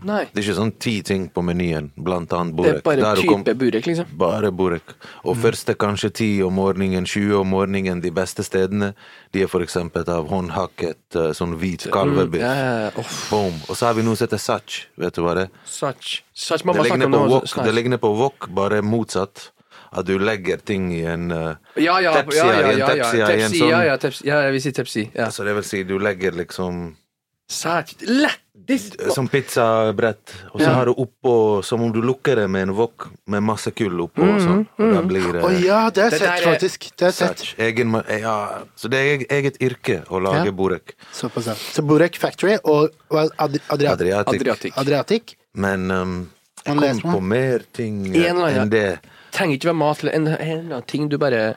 Nei. Det er ikke sånn ti ting på menyen, blant annet Det er bare Der kom- type burek, liksom. Bare burek. Og første kanskje ti om morgenen, 20 om morgenen, de beste stedene, de er for eksempel av håndhakket eh, sånn hvit kalvebiff. Ja, ja, ja. Boom. Og så har vi noe som heter sach, vet du hva det er? Det ligner på wok, det ligner på wok, bare motsatt. At du legger ting i en uh, Ja, ja, Tepsia ja, ja, ja, ja. tepsia i en Tepsi, sånn- ja, ja, tepsi. ja, vi sier tepsi. Ja. Så det vil si, du legger liksom Sæt. Lett Som pizzabrett. Og så Ja. har du oppå Som om du lukker det med en wok med masse kull oppå og sånn. Og da blir det Å ja, det har jeg sett, faktisk. Det er sett. Egen, ja, så det er eget yrke å lage Ja. borek. Såpass, ja. Så Borek Factory og Adriatic. Adriatic. Adriatic. Adriatic. Men um, jeg Man kom på mer ting En eller annen- enn det. Trenger ikke være mat eller en, en eller annen ting du bare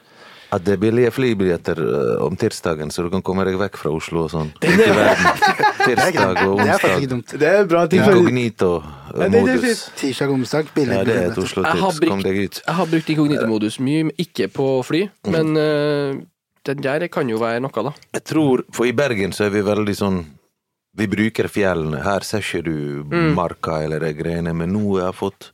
At det er billige flybilletter uh, om tirsdagen, så du kan komme deg vekk fra Oslo og sånn. Ut i verden. Tirsdag og onsdag. Det er bra ting. Inkognito-modus. Tirsdag og onsdag. Billig. Ja, det er et Oslo-tips. Kom deg ut. jeg har brukt inkognito-modus mye, men ikke på fly. Men uh, den der kan jo være noe, da. Jeg tror, for i Bergen så er vi veldig sånn Vi bruker fjellene. Her ser ikke du marka eller de greiene, men nå har jeg fått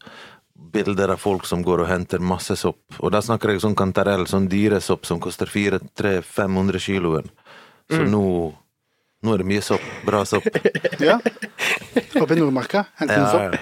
bilder av folk som går og henter masse sopp. Og da snakker jeg sånn kantarell, sånn dyresopp som koster 400-500 kiloen. Så nå Nå er det mye sopp. Bra sopp. Ja. Oppe i Nordmarka. Hente en Ja, sopp.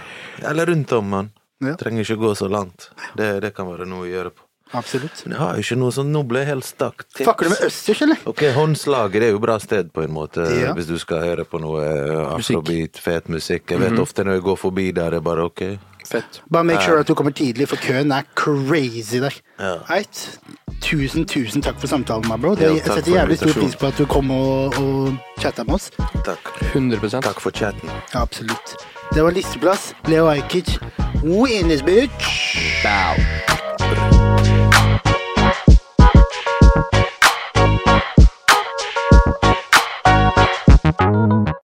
Eller rundt om, mann. Ja. Trenger ikke gå så langt. Det, det kan være noe å gjøre på. Absolutt. Men jeg har jo ikke noe sånn Nå ble jeg helt stakk. Tips. Fucker du med østers, eller? Ok, Håndslaget det er jo bra sted på en måte, Ja. hvis du skal høre på noe eh, afrobeat, fet musikk. Jeg vet ofte når jeg går forbi der, er bare ok. Fett. Bare make sure at du kommer tidlig, for køen er crazy der. Ja. Right. Tusen, tusen takk for samtalen, my bro. Det, jeg setter jævlig stor pris på at du kom og, og chatta med oss. Takk. 100 Takk for chatten. Ja, absolutt. Det var listeplass. Leo Ajkic. We in this bitch. Bow.